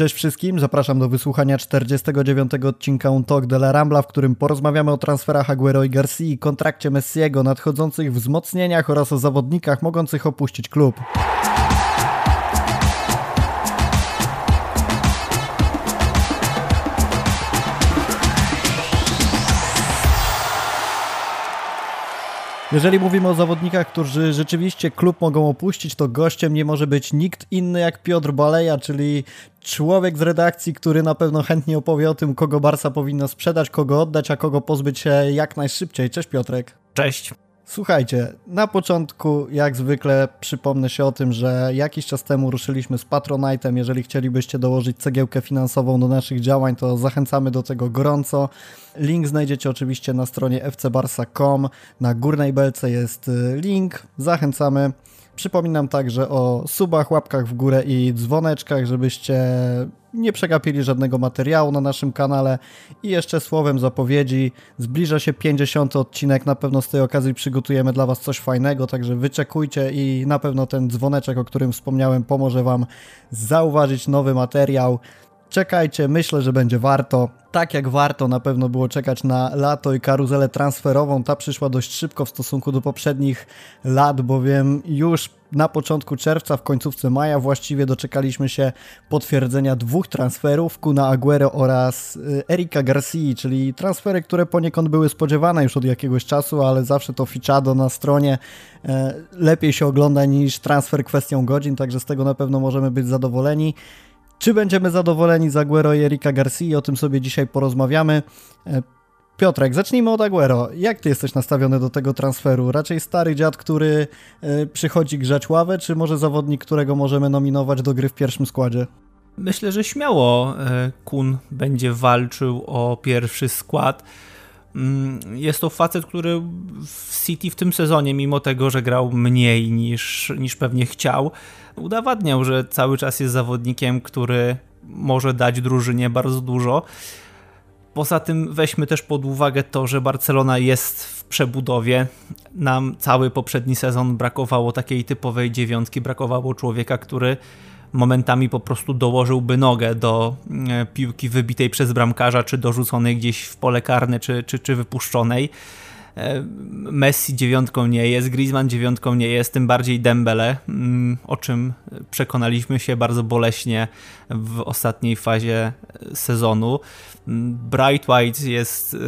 Cześć wszystkim, zapraszam do wysłuchania 49 odcinka Un Talk de la Rambla, w którym porozmawiamy o transferach Aguero i Garcia, kontrakcie Messiego, nadchodzących wzmocnieniach oraz o zawodnikach mogących opuścić klub. Jeżeli mówimy o zawodnikach, którzy rzeczywiście klub mogą opuścić, to gościem nie może być nikt inny jak Piotr Baleja, czyli człowiek z redakcji, który na pewno chętnie opowie o tym, kogo Barsa powinna sprzedać, kogo oddać, a kogo pozbyć się jak najszybciej. Cześć Piotrek. Cześć. Słuchajcie, na początku jak zwykle przypomnę się o tym, że jakiś czas temu ruszyliśmy z Patronite'em. Jeżeli chcielibyście dołożyć cegiełkę finansową do naszych działań, to zachęcamy do tego gorąco. Link znajdziecie oczywiście na stronie fcbarsa.com. Na górnej belce jest y, link. Zachęcamy. Przypominam także o subach, łapkach w górę i dzwoneczkach, żebyście nie przegapili żadnego materiału na naszym kanale. I jeszcze słowem zapowiedzi, zbliża się 50 odcinek, na pewno z tej okazji przygotujemy dla Was coś fajnego, także wyczekujcie i na pewno ten dzwoneczek, o którym wspomniałem, pomoże Wam zauważyć nowy materiał. Czekajcie, myślę, że będzie warto. Tak jak warto na pewno było czekać na lato i karuzelę transferową, ta przyszła dość szybko w stosunku do poprzednich lat, bowiem już na początku czerwca, w końcówce maja właściwie doczekaliśmy się potwierdzenia dwóch transferów, Kuna Aguero oraz y, Erika Garcia, czyli transfery, które poniekąd były spodziewane już od jakiegoś czasu, ale zawsze to fichado na stronie e, lepiej się ogląda niż transfer kwestią godzin, także z tego na pewno możemy być zadowoleni. Czy będziemy zadowoleni z Aguero i Erika Garcia? O tym sobie dzisiaj porozmawiamy. E, Piotrek, zacznijmy od Aguero. Jak ty jesteś nastawiony do tego transferu? Raczej stary dziad, który e, przychodzi grzać ławę, czy może zawodnik, którego możemy nominować do gry w pierwszym składzie? Myślę, że śmiało e, Kun będzie walczył o pierwszy skład. Mm, jest to facet, który w City w tym sezonie, mimo tego, że grał mniej niż, niż pewnie chciał, udowadniał, że cały czas jest zawodnikiem, który może dać drużynie bardzo dużo. Poza tym weźmy też pod uwagę to, że Barcelona jest w przebudowie. Nam cały poprzedni sezon brakowało takiej typowej dziewiątki, brakowało człowieka, który momentami po prostu dołożyłby nogę do e, piłki wybitej przez bramkarza, czy dorzuconej gdzieś w pole karne, czy, czy, czy wypuszczonej. E, Messi dziewiątką nie jest, Griezmann dziewiątką nie jest, tym bardziej Dembele, mm, o czym przekonaliśmy się bardzo boleśnie w ostatniej fazie sezonu. Mm, Bright White jest e,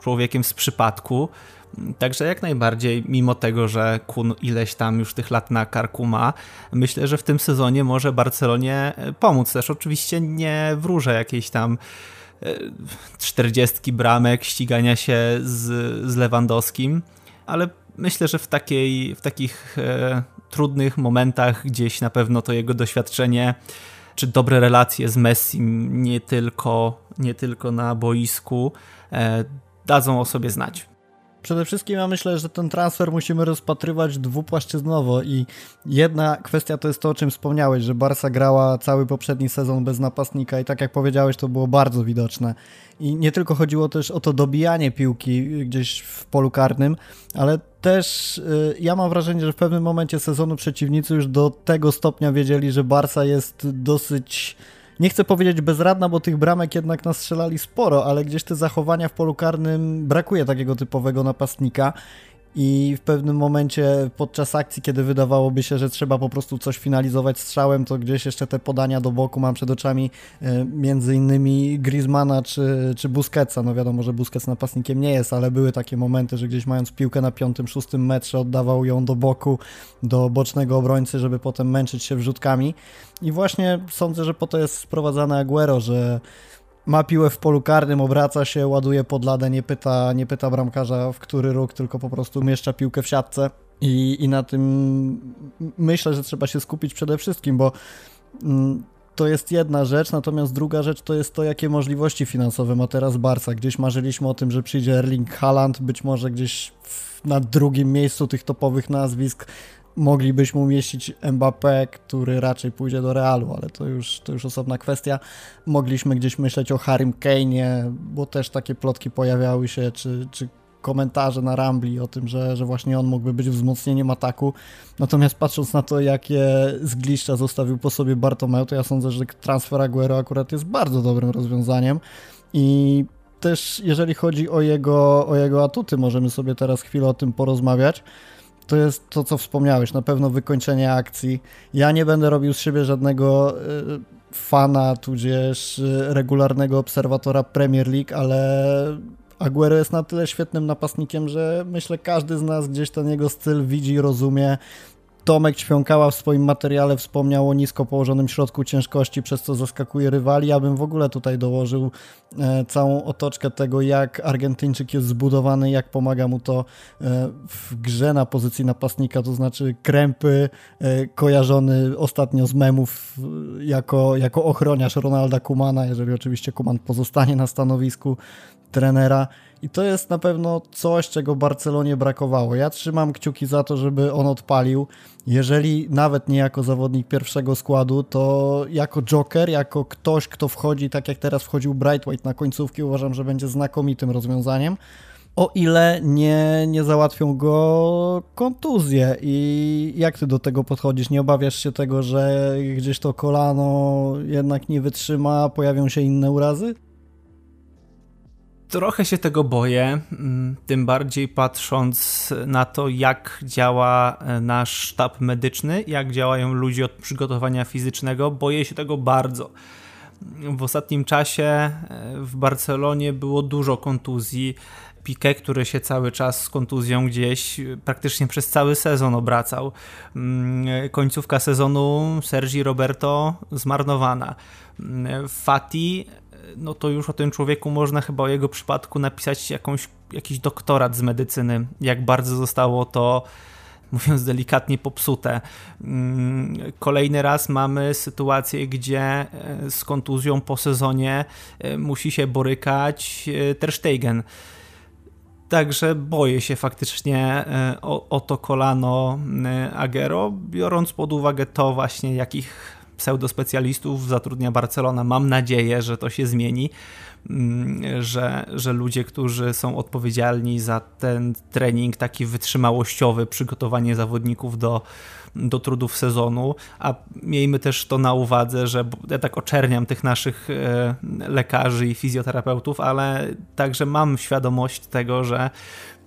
człowiekiem z przypadku, Także jak najbardziej, mimo tego, że Kun ileś tam już tych lat na karku ma, myślę, że w tym sezonie może Barcelonie pomóc. Też oczywiście nie wróżę jakiejś tam 40 bramek, ścigania się z, z Lewandowskim, ale myślę, że w, takiej, w takich e, trudnych momentach gdzieś na pewno to jego doświadczenie czy dobre relacje z Messim nie tylko, nie tylko na boisku e, dadzą o sobie znać. Przede wszystkim ja myślę, że ten transfer musimy rozpatrywać dwupłaszczyznowo i jedna kwestia to jest to, o czym wspomniałeś, że Barsa grała cały poprzedni sezon bez napastnika i tak jak powiedziałeś, to było bardzo widoczne. I nie tylko chodziło też o to dobijanie piłki gdzieś w polu karnym, ale też y, ja mam wrażenie, że w pewnym momencie sezonu przeciwnicy już do tego stopnia wiedzieli, że Barsa jest dosyć nie chcę powiedzieć bezradna, bo tych bramek jednak nastrzelali sporo, ale gdzieś te zachowania w polu karnym brakuje takiego typowego napastnika i w pewnym momencie podczas akcji, kiedy wydawałoby się, że trzeba po prostu coś finalizować strzałem, to gdzieś jeszcze te podania do boku mam przed oczami e, między innymi Griezmana czy, czy Busquetsa. No wiadomo, że Busquets napastnikiem nie jest, ale były takie momenty, że gdzieś mając piłkę na piątym, szóstym metrze oddawał ją do boku, do bocznego obrońcy, żeby potem męczyć się wrzutkami. I właśnie sądzę, że po to jest sprowadzane Aguero, że ma piłę w polu karnym, obraca się, ładuje pod ladę, nie pyta, nie pyta bramkarza w który róg, tylko po prostu umieszcza piłkę w siatce. I, I na tym myślę, że trzeba się skupić przede wszystkim, bo mm, to jest jedna rzecz, natomiast druga rzecz to jest to, jakie możliwości finansowe ma teraz Barca. Gdzieś marzyliśmy o tym, że przyjdzie Erling Haaland, być może gdzieś na drugim miejscu tych topowych nazwisk moglibyśmy umieścić Mbappé, który raczej pójdzie do Realu, ale to już, to już osobna kwestia. Mogliśmy gdzieś myśleć o Harrym Kane'ie, bo też takie plotki pojawiały się, czy, czy komentarze na Rambli o tym, że, że właśnie on mógłby być wzmocnieniem ataku. Natomiast patrząc na to, jakie zgliszcza zostawił po sobie Bartomeu, to ja sądzę, że transfer Aguero akurat jest bardzo dobrym rozwiązaniem i też jeżeli chodzi o jego, o jego atuty, możemy sobie teraz chwilę o tym porozmawiać to jest to, co wspomniałeś, na pewno wykończenie akcji. Ja nie będę robił z siebie żadnego y, fana, tudzież y, regularnego obserwatora Premier League, ale Aguero jest na tyle świetnym napastnikiem, że myślę każdy z nas gdzieś ten jego styl widzi, rozumie Tomek Ćwiąkała w swoim materiale wspomniał o nisko położonym środku ciężkości, przez co zaskakuje rywali. Ja bym w ogóle tutaj dołożył e, całą otoczkę tego, jak Argentyńczyk jest zbudowany, jak pomaga mu to e, w grze na pozycji napastnika, to znaczy krępy, e, kojarzony ostatnio z memów jako, jako ochroniarz Ronalda Kumana, jeżeli oczywiście Kuman pozostanie na stanowisku trenera. I to jest na pewno coś, czego Barcelonie brakowało. Ja trzymam kciuki za to, żeby on odpalił. Jeżeli nawet nie jako zawodnik pierwszego składu, to jako joker, jako ktoś, kto wchodzi, tak jak teraz wchodził Brightweight na końcówki, uważam, że będzie znakomitym rozwiązaniem. O ile nie, nie załatwią go kontuzje. I jak ty do tego podchodzisz? Nie obawiasz się tego, że gdzieś to kolano jednak nie wytrzyma, pojawią się inne urazy? Trochę się tego boję, mm, tym bardziej patrząc na to, jak działa e, nasz sztab medyczny, jak działają ludzie od przygotowania fizycznego. Boję się tego bardzo. W ostatnim czasie e, w Barcelonie było dużo kontuzji. Piqué, który się cały czas z kontuzją gdzieś e, praktycznie przez cały sezon obracał. Mm, końcówka sezonu Sergi Roberto zmarnowana. Mm, Fati no to już o tym człowieku można chyba o jego przypadku napisać jakąś, jakiś doktorat z medycyny, jak bardzo zostało to mówiąc delikatnie, popsute. Mm, kolejny raz mamy sytuację, gdzie e, z kontuzją po sezonie e, musi się borykać e, Ter Stegen. Także boję się faktycznie o, o to kolano Agero, biorąc pod uwagę to właśnie, jakich pseudospecjalistów zatrudnia Barcelona. Mam nadzieję, że to się zmieni, mm, że, że ludzie, którzy są odpowiedzialni za ten trening taki wytrzymałościowy, przygotowanie zawodników do, do trudów sezonu, a miejmy też to na uwadze, że ja tak oczerniam tych naszych e, lekarzy i fizjoterapeutów, ale także mam świadomość tego, że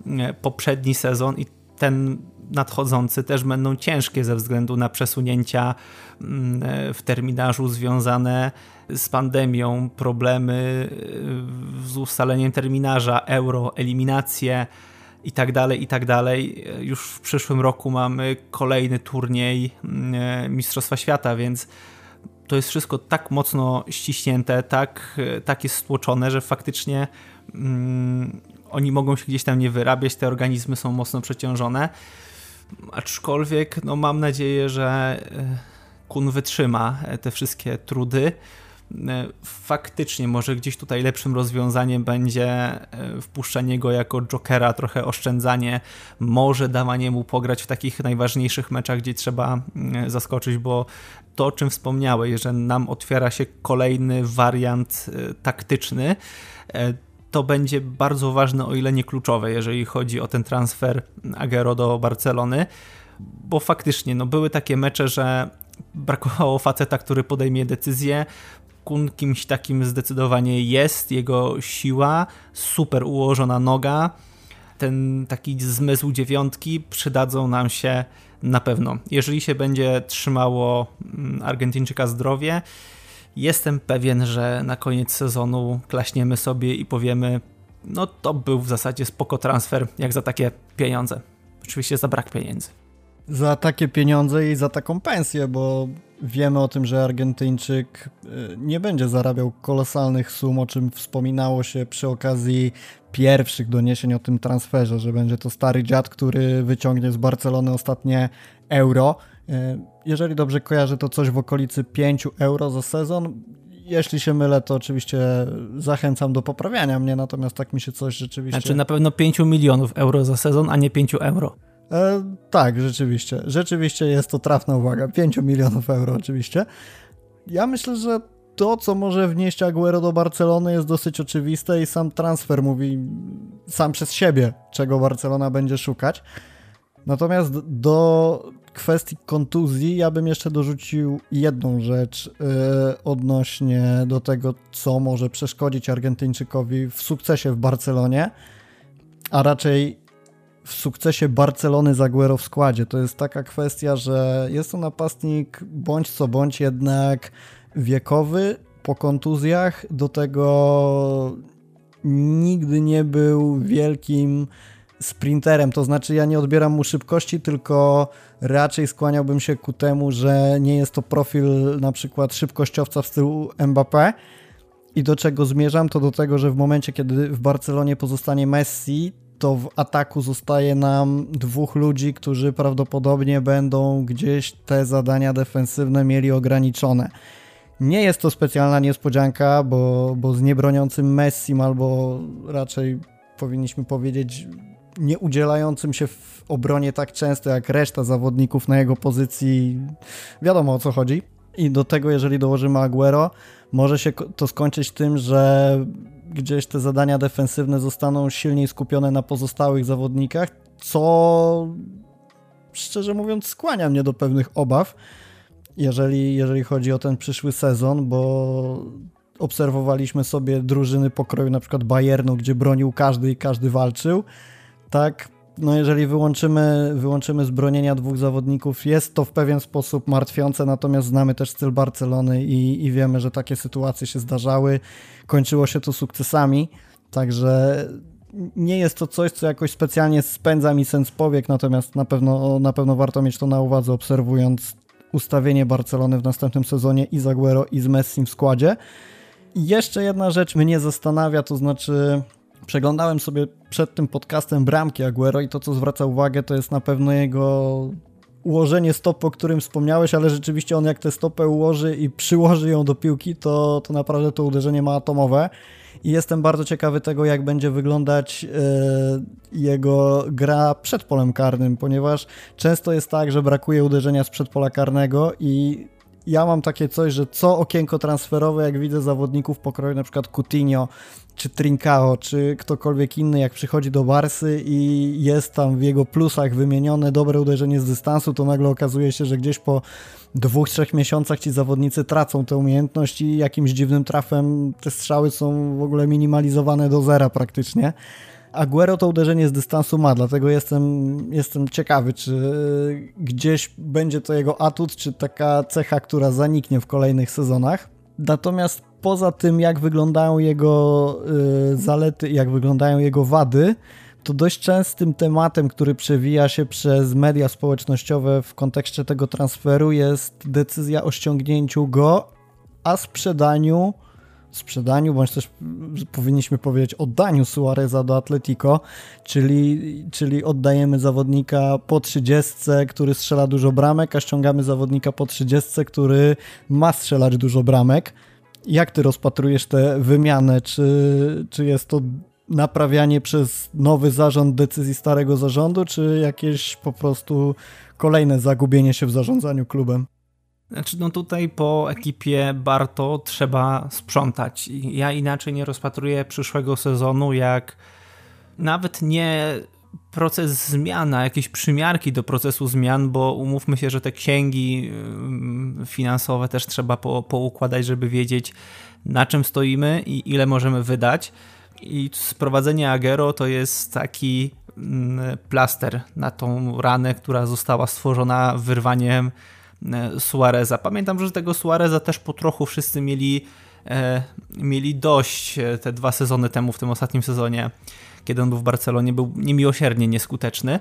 e, poprzedni sezon i ten nadchodzący też będą ciężkie ze względu na przesunięcia mm, w terminarzu związane z pandemią, problemy y, z ustaleniem terminarza, euro, eliminacje i tak tak. Już w przyszłym roku mamy kolejny turniej mm, Mistrzostwa Świata, więc to jest wszystko tak mocno ściśnięte, tak, tak jest stłoczone, że faktycznie mm, oni mogą się gdzieś tam nie wyrabiać, te organizmy są mocno przeciążone. Aczkolwiek no, mam nadzieję, że e, Kun wytrzyma e, te wszystkie trudy. E, faktycznie, może gdzieś tutaj lepszym rozwiązaniem będzie wpuszczenie go jako jokera, trochę oszczędzanie, może dawanie mu pograć w takich najważniejszych meczach, gdzie trzeba zaskoczyć, bo to, o czym wspomniałeś, że nam otwiera się kolejny wariant taktyczny, to będzie bardzo ważne, o ile nie kluczowe, jeżeli chodzi o ten transfer Agero do Barcelony, bo faktycznie no, były takie mecze, że brakowało faceta, który podejmie decyzję. Kun kimś takim zdecydowanie jest, jego siła, super ułożona noga, ten taki zmysł dziewiątki przydadzą nam się na pewno. Jeżeli się będzie trzymało mm, Argentyńczyka zdrowie, Jestem pewien, że na koniec sezonu klaśniemy sobie i powiemy, no to był w zasadzie spoko transfer, jak za takie pieniądze. Oczywiście za brak pieniędzy. Za takie pieniądze i za taką pensję, bo wiemy o tym, że Argentyńczyk y, nie będzie zarabiał kolosalnych sum, o czym wspominało się przy okazji pierwszych doniesień o tym transferze, że będzie to stary dziad, który wyciągnie z Barcelony ostatnie euro. E, jeżeli dobrze kojarzę, to coś w okolicy 5 euro za sezon. Jeśli się mylę, to oczywiście zachęcam do poprawiania mnie, natomiast tak mi się coś rzeczywiście... Znaczy na pewno 5 milionów euro za sezon, a nie 5 euro. E, tak, rzeczywiście. Rzeczywiście jest to trafna uwaga. 5 milionów euro oczywiście. Ja myślę, że to, co może wnieść Aguero do Barcelony jest dosyć oczywiste i sam transfer mówi sam przez siebie, czego Barcelona będzie szukać. Natomiast do kwestii kontuzji ja bym jeszcze dorzucił jedną rzecz yy, odnośnie do tego, co może przeszkodzić Argentyńczykowi w sukcesie w Barcelonie, a raczej w sukcesie Barcelony Zaguero w składzie. To jest taka kwestia, że jest to napastnik bądź co bądź jednak wiekowy, po kontuzjach, do tego nigdy nie był wielkim sprinterem, to znaczy ja nie odbieram mu szybkości, tylko raczej skłaniałbym się ku temu, że nie jest to profil na przykład szybkościowca w stylu Mbappé. I do czego zmierzam, to do tego, że w momencie, kiedy w Barcelonie pozostanie Messi, to w ataku zostaje nam dwóch ludzi, którzy prawdopodobnie będą gdzieś te zadania defensywne mieli ograniczone. Nie jest to specjalna niespodzianka, bo, bo z niebroniącym Messim albo raczej powinniśmy powiedzieć nie udzielającym się w obronie tak często jak reszta zawodników na jego pozycji, wiadomo o co chodzi. I do tego, jeżeli dołożymy Aguero, może się to skończyć tym, że gdzieś te zadania defensywne zostaną silniej skupione na pozostałych zawodnikach, co szczerze mówiąc skłania mnie do pewnych obaw, jeżeli, jeżeli chodzi o ten przyszły sezon, bo obserwowaliśmy sobie drużyny pokroju na przykład Bayernu, gdzie bronił każdy i każdy walczył, tak no jeżeli wyłączymy, wyłączymy z bronienia dwóch zawodników, jest to w pewien sposób martwiące, natomiast znamy też styl Barcelony i, i wiemy, że takie sytuacje się zdarzały. Kończyło się to sukcesami, także nie jest to coś, co jakoś specjalnie spędza mi sens powiek, natomiast na pewno, na pewno warto mieć to na uwadze, obserwując ustawienie Barcelony w następnym sezonie i z Aguero i z Messim w składzie. I jeszcze jedna rzecz mnie zastanawia, to znaczy Przeglądałem sobie przed tym podcastem bramki Aguero i to, co zwraca uwagę, to jest na pewno jego ułożenie stopy, o którym wspomniałeś, ale rzeczywiście on jak tę stopę ułoży i przyłoży ją do piłki, to, to naprawdę to uderzenie ma atomowe. I jestem bardzo ciekawy tego, jak będzie wyglądać yy, jego gra przed polem karnym, ponieważ często jest tak, że brakuje uderzenia z przedpola karnego i ja mam takie coś, że co okienko transferowe, jak widzę zawodników pokroju, na przykład Coutinho, czy Trincao, czy ktokolwiek inny, jak przychodzi do Barsy i jest tam w jego plusach wymienione dobre uderzenie z dystansu, to nagle okazuje się, że gdzieś po dwóch, trzech miesiącach ci zawodnicy tracą tę umiejętność i jakimś dziwnym trafem te strzały są w ogóle minimalizowane do zera praktycznie. Aguero to uderzenie z dystansu ma, dlatego jestem, jestem ciekawy, czy gdzieś będzie to jego atut, czy taka cecha, która zaniknie w kolejnych sezonach. Natomiast poza tym, jak wyglądają jego y, zalety jak wyglądają jego wady, to dość częstym tematem, który przewija się przez media społecznościowe w kontekście tego transferu jest decyzja o ściągnięciu go, a sprzedaniu sprzedaniu, bądź też powinniśmy powiedzieć oddaniu Suareza do Atletico, czyli, czyli oddajemy zawodnika po 30, który strzela dużo bramek, a ściągamy zawodnika po 30, który ma strzelać dużo bramek. Jak ty rozpatrujesz tę wymianę? Czy, czy jest to naprawianie przez nowy zarząd decyzji starego zarządu, czy jakieś po prostu kolejne zagubienie się w zarządzaniu klubem? Znaczy, no tutaj po ekipie Barto trzeba sprzątać. Ja inaczej nie rozpatruję przyszłego sezonu jak nawet nie proces zmian, a jakieś przymiarki do procesu zmian, bo umówmy się, że te księgi finansowe też trzeba po, poukładać, żeby wiedzieć na czym stoimy i ile możemy wydać. I sprowadzenie Agero to jest taki plaster na tą ranę, która została stworzona wyrwaniem E, Suareza. Pamiętam, że tego Suareza też po trochu wszyscy mieli, e, mieli dość e, te dwa sezony temu, w tym ostatnim sezonie, kiedy on był w Barcelonie, był niemiłosiernie nieskuteczny.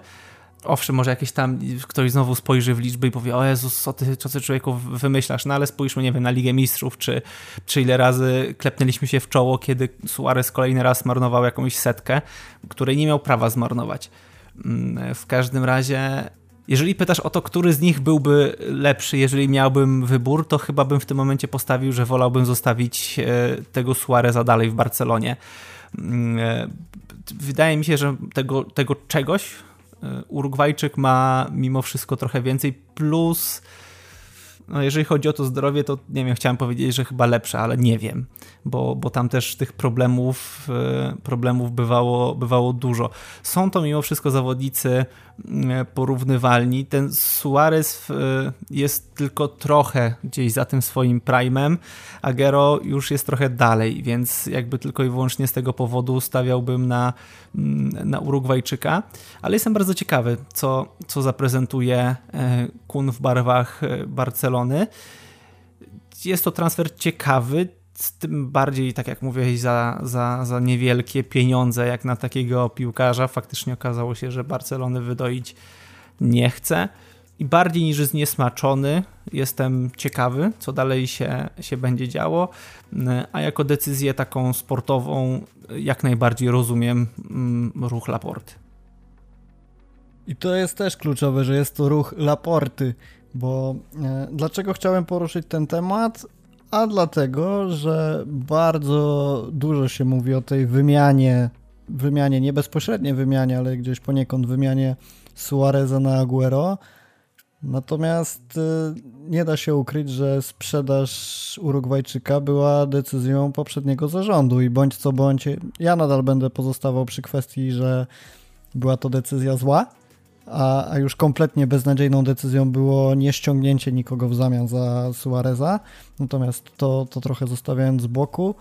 Owszem, może jakieś tam ktoś znowu spojrzy w liczby i powie, o Jezus, co ty, co ty człowieku wymyślasz, no ale spójrzmy, nie wiem, na Ligę Mistrzów, czy, czy ile razy klepnęliśmy się w czoło, kiedy Suarez kolejny raz marnował jakąś setkę, której nie miał prawa zmarnować. Mm, w każdym razie jeżeli pytasz o to, który z nich byłby lepszy, jeżeli miałbym wybór, to chyba bym w tym momencie postawił, że wolałbym zostawić e, tego Suareza dalej w Barcelonie. Wydaje mi się, że tego, tego czegoś e, Urugwajczyk ma mimo wszystko trochę więcej, plus no jeżeli chodzi o to zdrowie, to nie wiem, chciałem powiedzieć, że chyba lepsze, ale nie wiem, bo, bo tam też tych problemów, e, problemów bywało, bywało dużo. Są to mimo wszystko zawodnicy porównywalni. Ten Suarez e, jest tylko trochę gdzieś za tym swoim primem, a Gero już jest trochę dalej, więc jakby tylko i wyłącznie z tego powodu stawiałbym na, mm, na Urugwajczyka, ale jestem bardzo ciekawy, co, co zaprezentuje Kun w barwach Barcelony. Jest to transfer ciekawy, tym bardziej, tak jak mówiłeś, za, za, za niewielkie pieniądze, jak na takiego piłkarza. Faktycznie okazało się, że Barcelony wydoić nie chce. I bardziej niż zniesmaczony, jestem ciekawy, co dalej się, się będzie działo. A jako decyzję taką sportową, jak najbardziej rozumiem mm, ruch Laporty. I to jest też kluczowe, że jest to ruch Laporty, bo e, dlaczego chciałem poruszyć ten temat? A dlatego, że bardzo dużo się mówi o tej wymianie, wymianie, nie bezpośredniej wymianie, ale gdzieś poniekąd wymianie Suareza na Aguero. Natomiast y, nie da się ukryć, że sprzedaż Urugwajczyka była decyzją poprzedniego zarządu i bądź co bądź, ja nadal będę pozostawał przy kwestii, że była to decyzja zła, a, a już kompletnie beznadziejną decyzją było nie ściągnięcie nikogo w zamian za Suareza. Natomiast to, to trochę zostawiając z boku.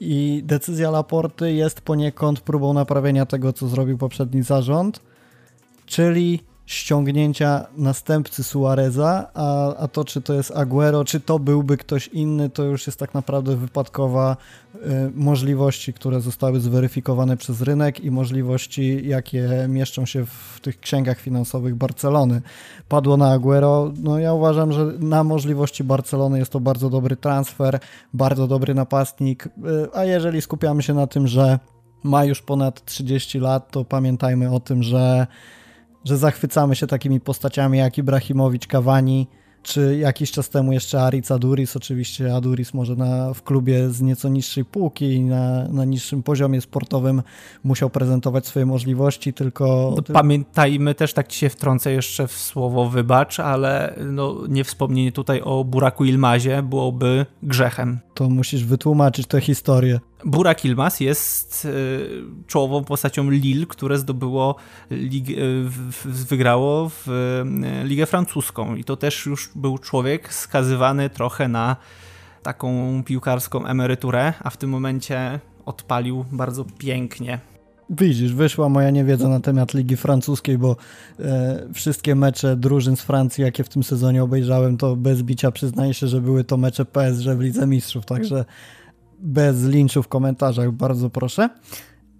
I decyzja Laporty jest poniekąd próbą naprawienia tego, co zrobił poprzedni zarząd, czyli ściągnięcia następcy Suareza, a, a to czy to jest Aguero, czy to byłby ktoś inny, to już jest tak naprawdę wypadkowa y, możliwości, które zostały zweryfikowane przez rynek i możliwości, jakie mieszczą się w tych księgach finansowych Barcelony. Padło na Aguero, no ja uważam, że na możliwości Barcelony jest to bardzo dobry transfer, bardzo dobry napastnik, y, a jeżeli skupiamy się na tym, że ma już ponad 30 lat, to pamiętajmy o tym, że że zachwycamy się takimi postaciami jak Ibrahimowicz, Cavani, czy jakiś czas temu jeszcze Aric Aduris, oczywiście Aduris może na, w klubie z nieco niższej półki i na, na niższym poziomie sportowym musiał prezentować swoje możliwości, tylko... No, pamiętajmy też, tak ci się wtrącę jeszcze w słowo wybacz, ale no, nie wspomnienie tutaj o Buraku Ilmazie byłoby grzechem. To musisz wytłumaczyć tę historię. Burak Ilmaz jest e, czołową postacią Lille, które zdobyło, e, wygrało w e, Ligę Francuską i to też już był człowiek skazywany trochę na taką piłkarską emeryturę, a w tym momencie odpalił bardzo pięknie. Widzisz, wyszła moja niewiedza na temat Ligi Francuskiej, bo e, wszystkie mecze drużyn z Francji, jakie w tym sezonie obejrzałem, to bez bicia przyznaję się, że były to mecze PSG w Lidze Mistrzów, także bez linczu w komentarzach, bardzo proszę.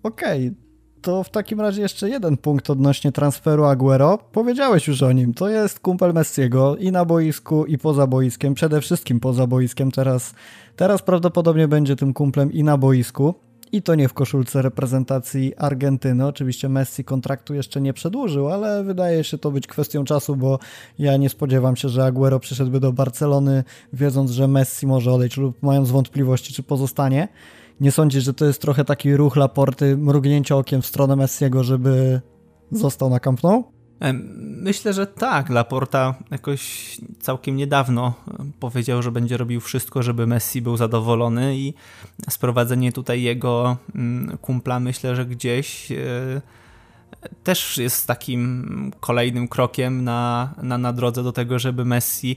Okej, okay, to w takim razie jeszcze jeden punkt odnośnie transferu Aguero. Powiedziałeś już o nim, to jest kumpel Messiego i na boisku i poza boiskiem, przede wszystkim poza boiskiem. Teraz, teraz prawdopodobnie będzie tym kumplem i na boisku i to nie w koszulce reprezentacji Argentyny. Oczywiście Messi kontraktu jeszcze nie przedłużył, ale wydaje się to być kwestią czasu, bo ja nie spodziewam się, że Aguero przyszedłby do Barcelony, wiedząc, że Messi może odejść lub mając wątpliwości, czy pozostanie. Nie sądzisz, że to jest trochę taki ruch Laporty, mrugnięcie okiem w stronę Messiego, żeby został na Camp Nou? Myślę, że tak. Laporta jakoś całkiem niedawno powiedział, że będzie robił wszystko, żeby Messi był zadowolony i sprowadzenie tutaj jego mm, kumpla myślę, że gdzieś e, też jest takim kolejnym krokiem na, na, na drodze do tego, żeby Messi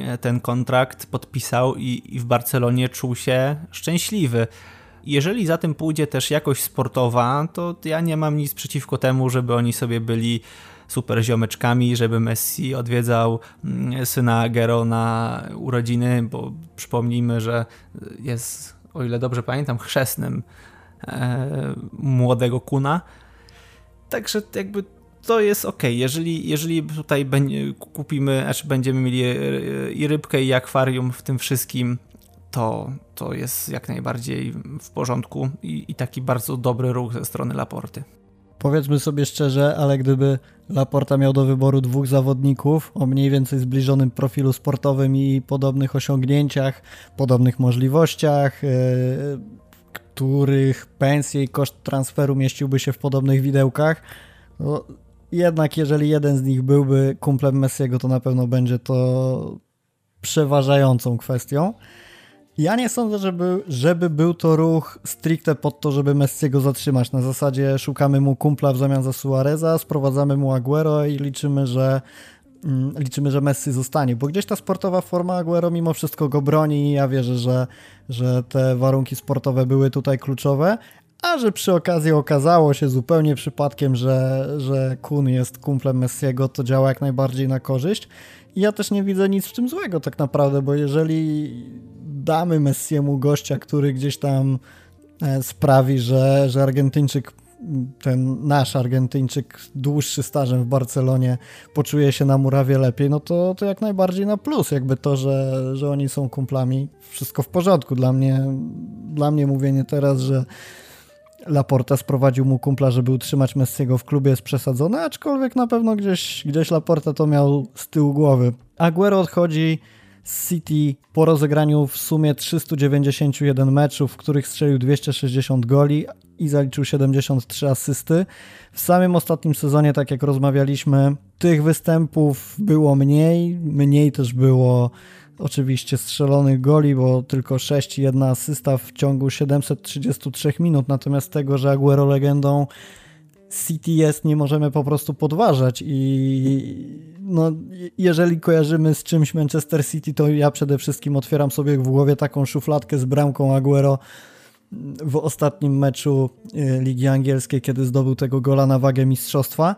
e, ten kontrakt podpisał i, i w Barcelonie czuł się szczęśliwy. Jeżeli za tym pójdzie też jakość sportowa, to ja nie mam nic przeciwko temu, żeby oni sobie byli super ziomeczkami, żeby Messi odwiedzał mm, syna Gero na urodziny, bo przypomnijmy, że jest, o ile dobrze pamiętam, chrzestnym e, młodego Kuna. Także jakby to jest ok. Jeżeli, jeżeli tutaj kupimy, znaczy będziemy mieli e, i rybkę, i akwarium w tym wszystkim, to, to jest jak najbardziej w porządku i, i taki bardzo dobry ruch ze strony Laporty. Powiedzmy sobie szczerze, ale gdyby Laporta miał do wyboru dwóch zawodników o mniej więcej zbliżonym profilu sportowym i podobnych osiągnięciach, podobnych możliwościach, yy, których pensje i koszt transferu mieściłby się w podobnych widełkach, no jednak jeżeli jeden z nich byłby kumplem Messiego, to na pewno będzie to przeważającą kwestią. Ja nie sądzę, żeby, żeby był to ruch stricte pod to, żeby Messiego zatrzymać. Na zasadzie szukamy mu kumpla w zamian za Suareza, sprowadzamy mu Aguero i liczymy, że mm, liczymy, że Messi zostanie, bo gdzieś ta sportowa forma Aguero mimo wszystko go broni i ja wierzę, że, że te warunki sportowe były tutaj kluczowe, a że przy okazji okazało się zupełnie przypadkiem, że, że Kun jest kumplem Messiego, to działa jak najbardziej na korzyść. I ja też nie widzę nic w tym złego tak naprawdę, bo jeżeli damy Messiemu gościa, który gdzieś tam e, sprawi, że, że Argentyńczyk, ten nasz Argentyńczyk dłuższy stażem w Barcelonie poczuje się na murawie lepiej, no to, to jak najbardziej na plus. Jakby to, że, że oni są kumplami, wszystko w porządku. Dla mnie, dla mnie mówienie teraz, że Laporta sprowadził mu kumpla, żeby utrzymać Messiego w klubie jest przesadzone, aczkolwiek na pewno gdzieś, gdzieś Laporta to miał z tyłu głowy. Aguero odchodzi City po rozegraniu w sumie 391 meczów, w których strzelił 260 goli i zaliczył 73 asysty. W samym ostatnim sezonie, tak jak rozmawialiśmy, tych występów było mniej, mniej też było oczywiście strzelonych goli, bo tylko 6 i 1 asysta w ciągu 733 minut, natomiast tego, że Aguero legendą Jest, nie możemy po prostu podważać i no, jeżeli kojarzymy z czymś Manchester City, to ja przede wszystkim otwieram sobie w głowie taką szufladkę z bramką Aguero w ostatnim meczu y, Ligi Angielskiej, kiedy zdobył tego gola na wagę mistrzostwa.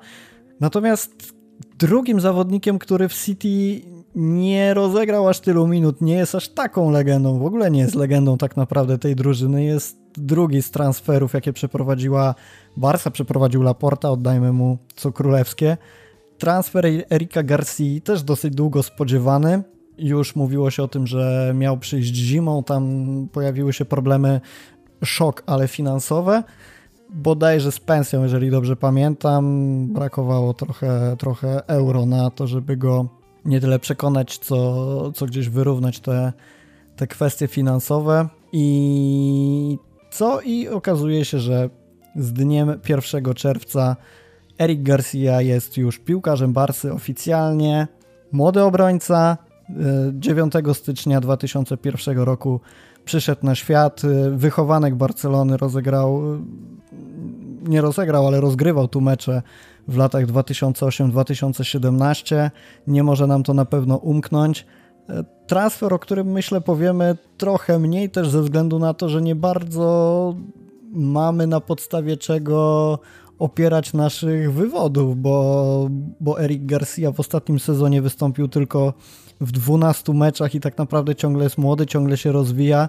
Natomiast drugim zawodnikiem, który w City nie rozegrał aż tylu minut, nie jest aż taką legendą, w ogóle nie jest legendą tak naprawdę tej drużyny, jest drugi z transferów, jakie przeprowadziła Barca, przeprowadził Laporta, oddajmy mu co królewskie. Transfer Erika Garcia też dosyć długo spodziewany, już mówiło się o tym, że miał przyjść zimą, tam pojawiły się problemy, szok, ale finansowe bodajże z pensją, jeżeli dobrze pamiętam. Brakowało trochę, trochę euro na to, żeby go nie tyle przekonać, co, co gdzieś wyrównać te, te kwestie finansowe. I co? I okazuje się, że z dniem 1 czerwca Eric Garcia jest już piłkarzem Barsy oficjalnie. Młody obrońca 9 e, stycznia 2001 roku przyszedł na świat. E, wychowanek Barcelony rozegrał, e, nie rozegrał, ale rozgrywał tu mecze w latach 2008-2017. Nie może nam to na pewno umknąć. Transfer, o którym myślę powiemy trochę mniej, też ze względu na to, że nie bardzo mamy na podstawie czego opierać naszych wywodów, bo, bo Eric Garcia w ostatnim sezonie wystąpił tylko w 12 meczach i tak naprawdę ciągle jest młody, ciągle się rozwija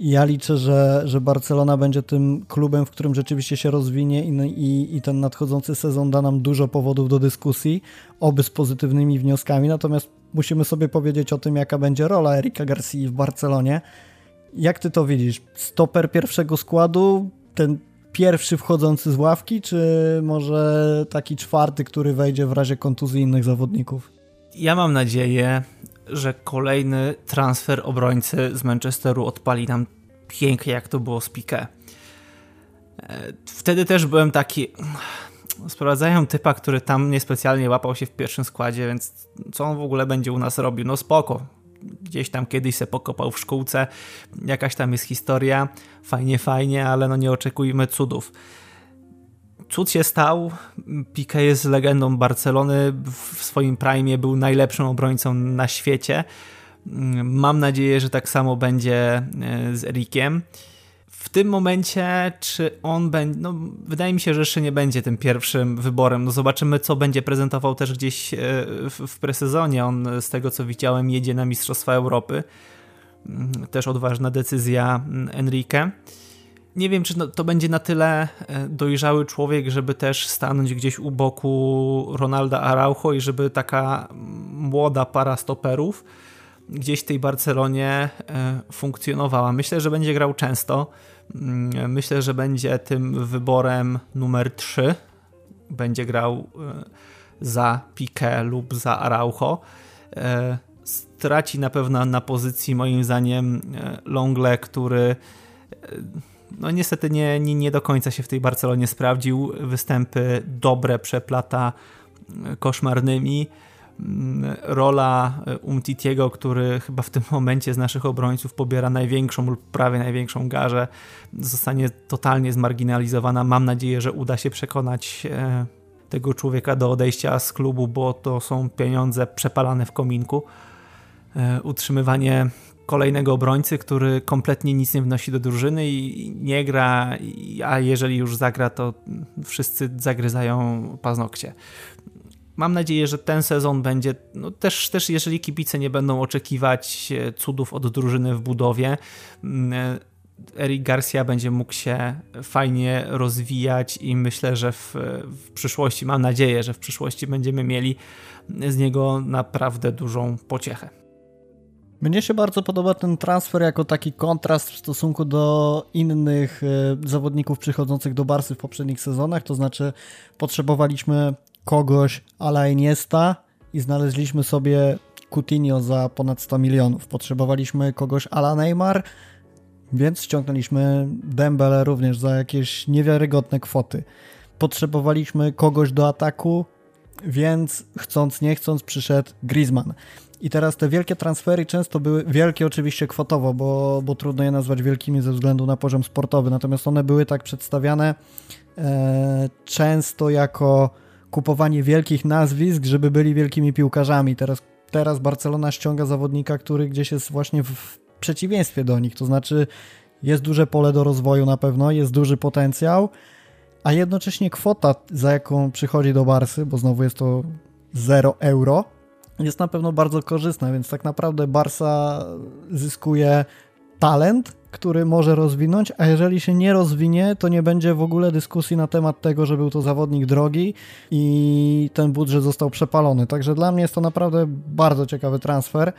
ja liczę, że, że Barcelona będzie tym klubem, w którym rzeczywiście się rozwinie i, i, i ten nadchodzący sezon da nam dużo powodów do dyskusji, oby z pozytywnymi wnioskami. Natomiast musimy sobie powiedzieć o tym, jaka będzie rola Erika Garcia w Barcelonie. Jak ty to widzisz? Stoper pierwszego składu, ten pierwszy wchodzący z ławki, czy może taki czwarty, który wejdzie w razie kontuzji innych zawodników? Ja mam nadzieję, że kolejny transfer obrońcy z Manchesteru odpali nam pięknie, jak to było z Piqué. E, wtedy też byłem taki. Sprowadzają typa, który tam niespecjalnie łapał się w pierwszym składzie, więc co on w ogóle będzie u nas robił? No spoko. Gdzieś tam kiedyś se pokopał w szkółce, jakaś tam jest historia, fajnie, fajnie, ale no nie oczekujmy cudów cud się stał. Piqué jest legendą Barcelony. W swoim prime był najlepszym obrońcą na świecie. Mam nadzieję, że tak samo będzie e, z Erikiem. Tym momencie, czy on będzie. No, wydaje mi się, że jeszcze nie będzie tym pierwszym wyborem. No, zobaczymy, co będzie prezentował też gdzieś e, w, w presezonie. On, z tego co widziałem, jedzie na Mistrzostwa Europy. Mm, też odważna decyzja mm, Enrique nie wiem, czy to będzie na tyle e, dojrzały człowiek, żeby też stanąć gdzieś u boku Ronalda Araujo i żeby taka młoda para stoperów gdzieś w tej Barcelonie e, funkcjonowała. Myślę, że będzie grał często. Mm, myślę, że będzie tym wyborem numer 3. Będzie grał e, za Piqué lub za Araujo. Straci na pewno na pozycji moim zdaniem Longle, który no niestety nie, nie, nie do końca się w tej Barcelonie sprawdził. Występy dobre przeplata e, koszmarnymi. Mm, rola Umtitiego, który chyba w tym momencie z naszych obrońców pobiera największą lub prawie największą garzę, zostanie totalnie zmarginalizowana. Mam nadzieję, że uda się przekonać tego człowieka do odejścia z klubu, bo to są pieniądze przepalane w kominku. Utrzymywanie kolejnego obrońcy, który kompletnie nic nie wnosi do drużyny i nie gra, a jeżeli już zagra, to wszyscy zagryzają paznokcie. Mam nadzieję, że ten sezon będzie, no też, też jeżeli kibice nie będą oczekiwać e, cudów od drużyny w budowie, mm, e, Eric Garcia będzie mógł się fajnie rozwijać i myślę, że w, w, przyszłości, mam nadzieję, że w przyszłości będziemy mieli z niego naprawdę dużą pociechę. Mnie się bardzo podoba ten transfer jako taki kontrast w stosunku do innych e, zawodników przychodzących do Barsy w poprzednich sezonach, to znaczy potrzebowaliśmy kogoś ala Iniesta i znaleźliśmy sobie Coutinho za ponad 100 milionów. Potrzebowaliśmy kogoś ala Neymar, więc ściągnęliśmy Dembele również za jakieś niewiarygodne kwoty. Potrzebowaliśmy kogoś do ataku, więc chcąc nie chcąc przyszedł Griezmann. I teraz te wielkie transfery często były wielkie oczywiście kwotowo, bo, bo trudno je nazwać wielkimi ze względu na poziom sportowy, natomiast one były tak przedstawiane e, często jako kupowanie wielkich nazwisk, żeby byli wielkimi piłkarzami. Teraz, teraz Barcelona ściąga zawodnika, który gdzieś jest właśnie w przeciwieństwie do nich, to znaczy jest duże pole do rozwoju na pewno, jest duży potencjał, a jednocześnie kwota, za jaką przychodzi do Barsy, bo znowu jest to 0 euro, jest na pewno bardzo korzystna, więc tak naprawdę Barsa zyskuje talent, który może rozwinąć, a jeżeli się nie rozwinie, to nie będzie w ogóle dyskusji na temat tego, że był to zawodnik drogi i ten budżet został przepalony. Także dla mnie jest to naprawdę bardzo ciekawy transfer.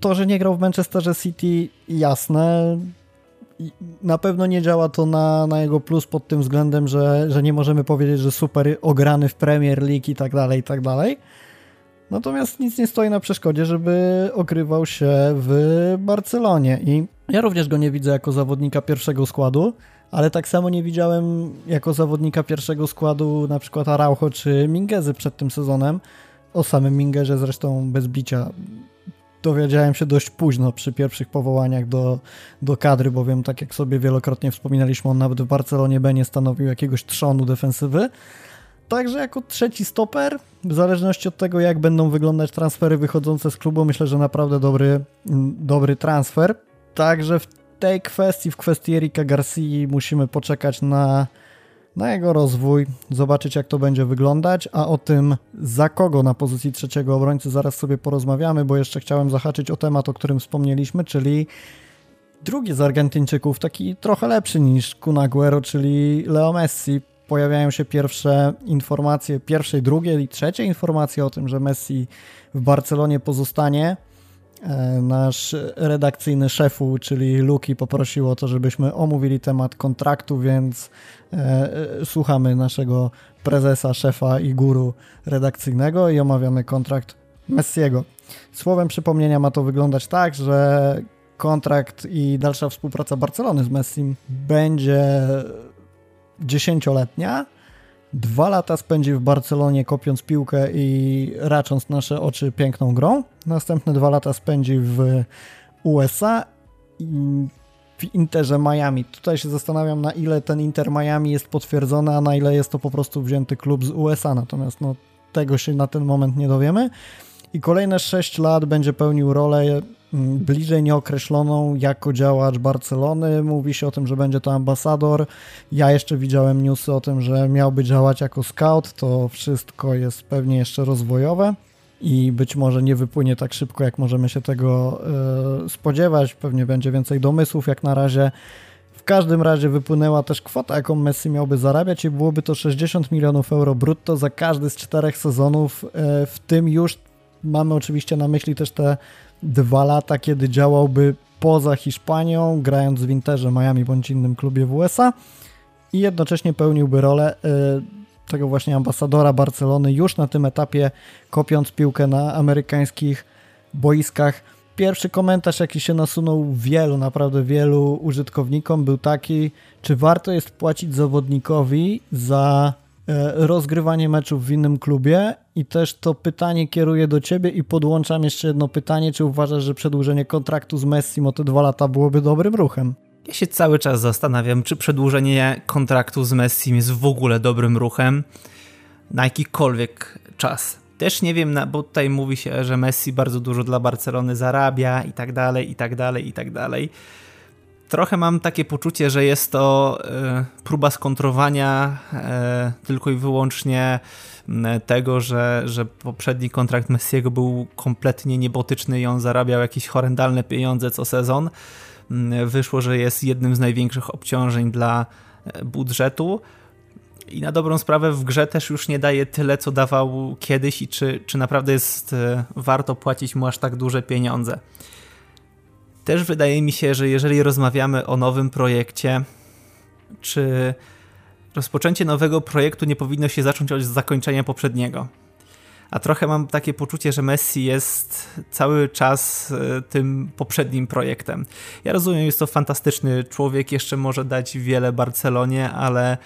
To, że nie grał w Manchesterze City, jasne. Na pewno nie działa to na, na jego plus pod tym względem, że, że nie możemy powiedzieć, że super ograny w Premier League i tak dalej, i tak dalej Natomiast nic nie stoi na przeszkodzie, żeby okrywał się w Barcelonie i ja również go nie widzę jako zawodnika pierwszego składu, ale tak samo nie widziałem jako zawodnika pierwszego składu na przykład Araujo czy Mingezy przed tym sezonem. O samym Mingerze zresztą bez bicia dowiedziałem się dość późno przy pierwszych powołaniach do, do kadry, bowiem tak jak sobie wielokrotnie wspominaliśmy, on nawet w Barcelonie B nie stanowił jakiegoś trzonu defensywy. Także jako trzeci stoper, w zależności od tego, jak będą wyglądać transfery wychodzące z klubu, myślę, że naprawdę dobry, dobry transfer. Także w tej kwestii, w kwestii Erika Garcia musimy poczekać na, na jego rozwój, zobaczyć jak to będzie wyglądać, a o tym za kogo na pozycji trzeciego obrońcy zaraz sobie porozmawiamy, bo jeszcze chciałem zahaczyć o temat, o którym wspomnieliśmy, czyli drugi z Argentyńczyków, taki trochę lepszy niż Kun Aguero, czyli Leo Messi pojawiają się pierwsze informacje, pierwsze, drugie i trzecie informacje o tym, że Messi w Barcelonie pozostanie. E, nasz redakcyjny szefu, czyli Luki, poprosił o to, żebyśmy omówili temat kontraktu, więc e, e, słuchamy naszego prezesa, szefa i guru redakcyjnego i omawiamy kontrakt Messiego. Słowem przypomnienia ma to wyglądać tak, że kontrakt i dalsza współpraca Barcelony z Messim będzie dziesięcioletnia. Dwa lata spędzi w Barcelonie kopiąc piłkę i racząc nasze oczy piękną grą. Następne dwa lata spędzi w USA i w Interze Miami. Tutaj się zastanawiam, na ile ten Inter Miami jest potwierdzony, a na ile jest to po prostu wzięty klub z USA. Natomiast no, tego się na ten moment nie dowiemy. I kolejne 6 lat będzie pełnił rolę bliżej nieokreśloną jako działacz Barcelony. Mówi się o tym, że będzie to ambasador. Ja jeszcze widziałem newsy o tym, że miałby działać jako scout. To wszystko jest pewnie jeszcze rozwojowe i być może nie wypłynie tak szybko, jak możemy się tego e, spodziewać. Pewnie będzie więcej domysłów jak na razie. W każdym razie wypłynęła też kwota, jaką Messi miałby zarabiać i byłoby to 60 milionów euro brutto za każdy z czterech sezonów, e, w tym już mamy oczywiście na myśli też te dwa lata, kiedy działałby poza Hiszpanią, grając w Interze Miami bądź innym klubie w USA i jednocześnie pełniłby rolę y, tego właśnie ambasadora Barcelony już na tym etapie, kopiąc piłkę na amerykańskich boiskach. Pierwszy komentarz, jaki się nasunął wielu, naprawdę wielu użytkownikom, był taki, czy warto jest płacić zawodnikowi za rozgrywanie meczów w innym klubie i też to pytanie kieruję do ciebie i podłączam jeszcze jedno pytanie, czy uważasz, że przedłużenie kontraktu z Messi o te dwa lata byłoby dobrym ruchem? Ja się cały czas zastanawiam, czy przedłużenie kontraktu z Messi jest w ogóle dobrym ruchem na jakikolwiek czas. Też nie wiem, bo tutaj mówi się, że Messi bardzo dużo dla Barcelony zarabia i tak dalej, i tak dalej, i tak dalej. Trochę mam takie poczucie, że jest to e, próba skontrowania e, tylko i wyłącznie tego, że, że poprzedni kontrakt Messiego był kompletnie niebotyczny i on zarabiał jakieś horrendalne pieniądze co sezon. Wyszło, że jest jednym z największych obciążeń dla e, budżetu i na dobrą sprawę w grze też już nie daje tyle, co dawał kiedyś i czy, czy naprawdę jest warto płacić mu aż tak duże pieniądze. Też wydaje mi się, że jeżeli rozmawiamy o nowym projekcie, czy rozpoczęcie nowego projektu nie powinno się zacząć od zakończenia poprzedniego. A trochę mam takie poczucie, że Messi jest cały czas e, tym poprzednim projektem. Ja rozumiem, jest to fantastyczny człowiek, jeszcze może dać wiele Barcelonie, ale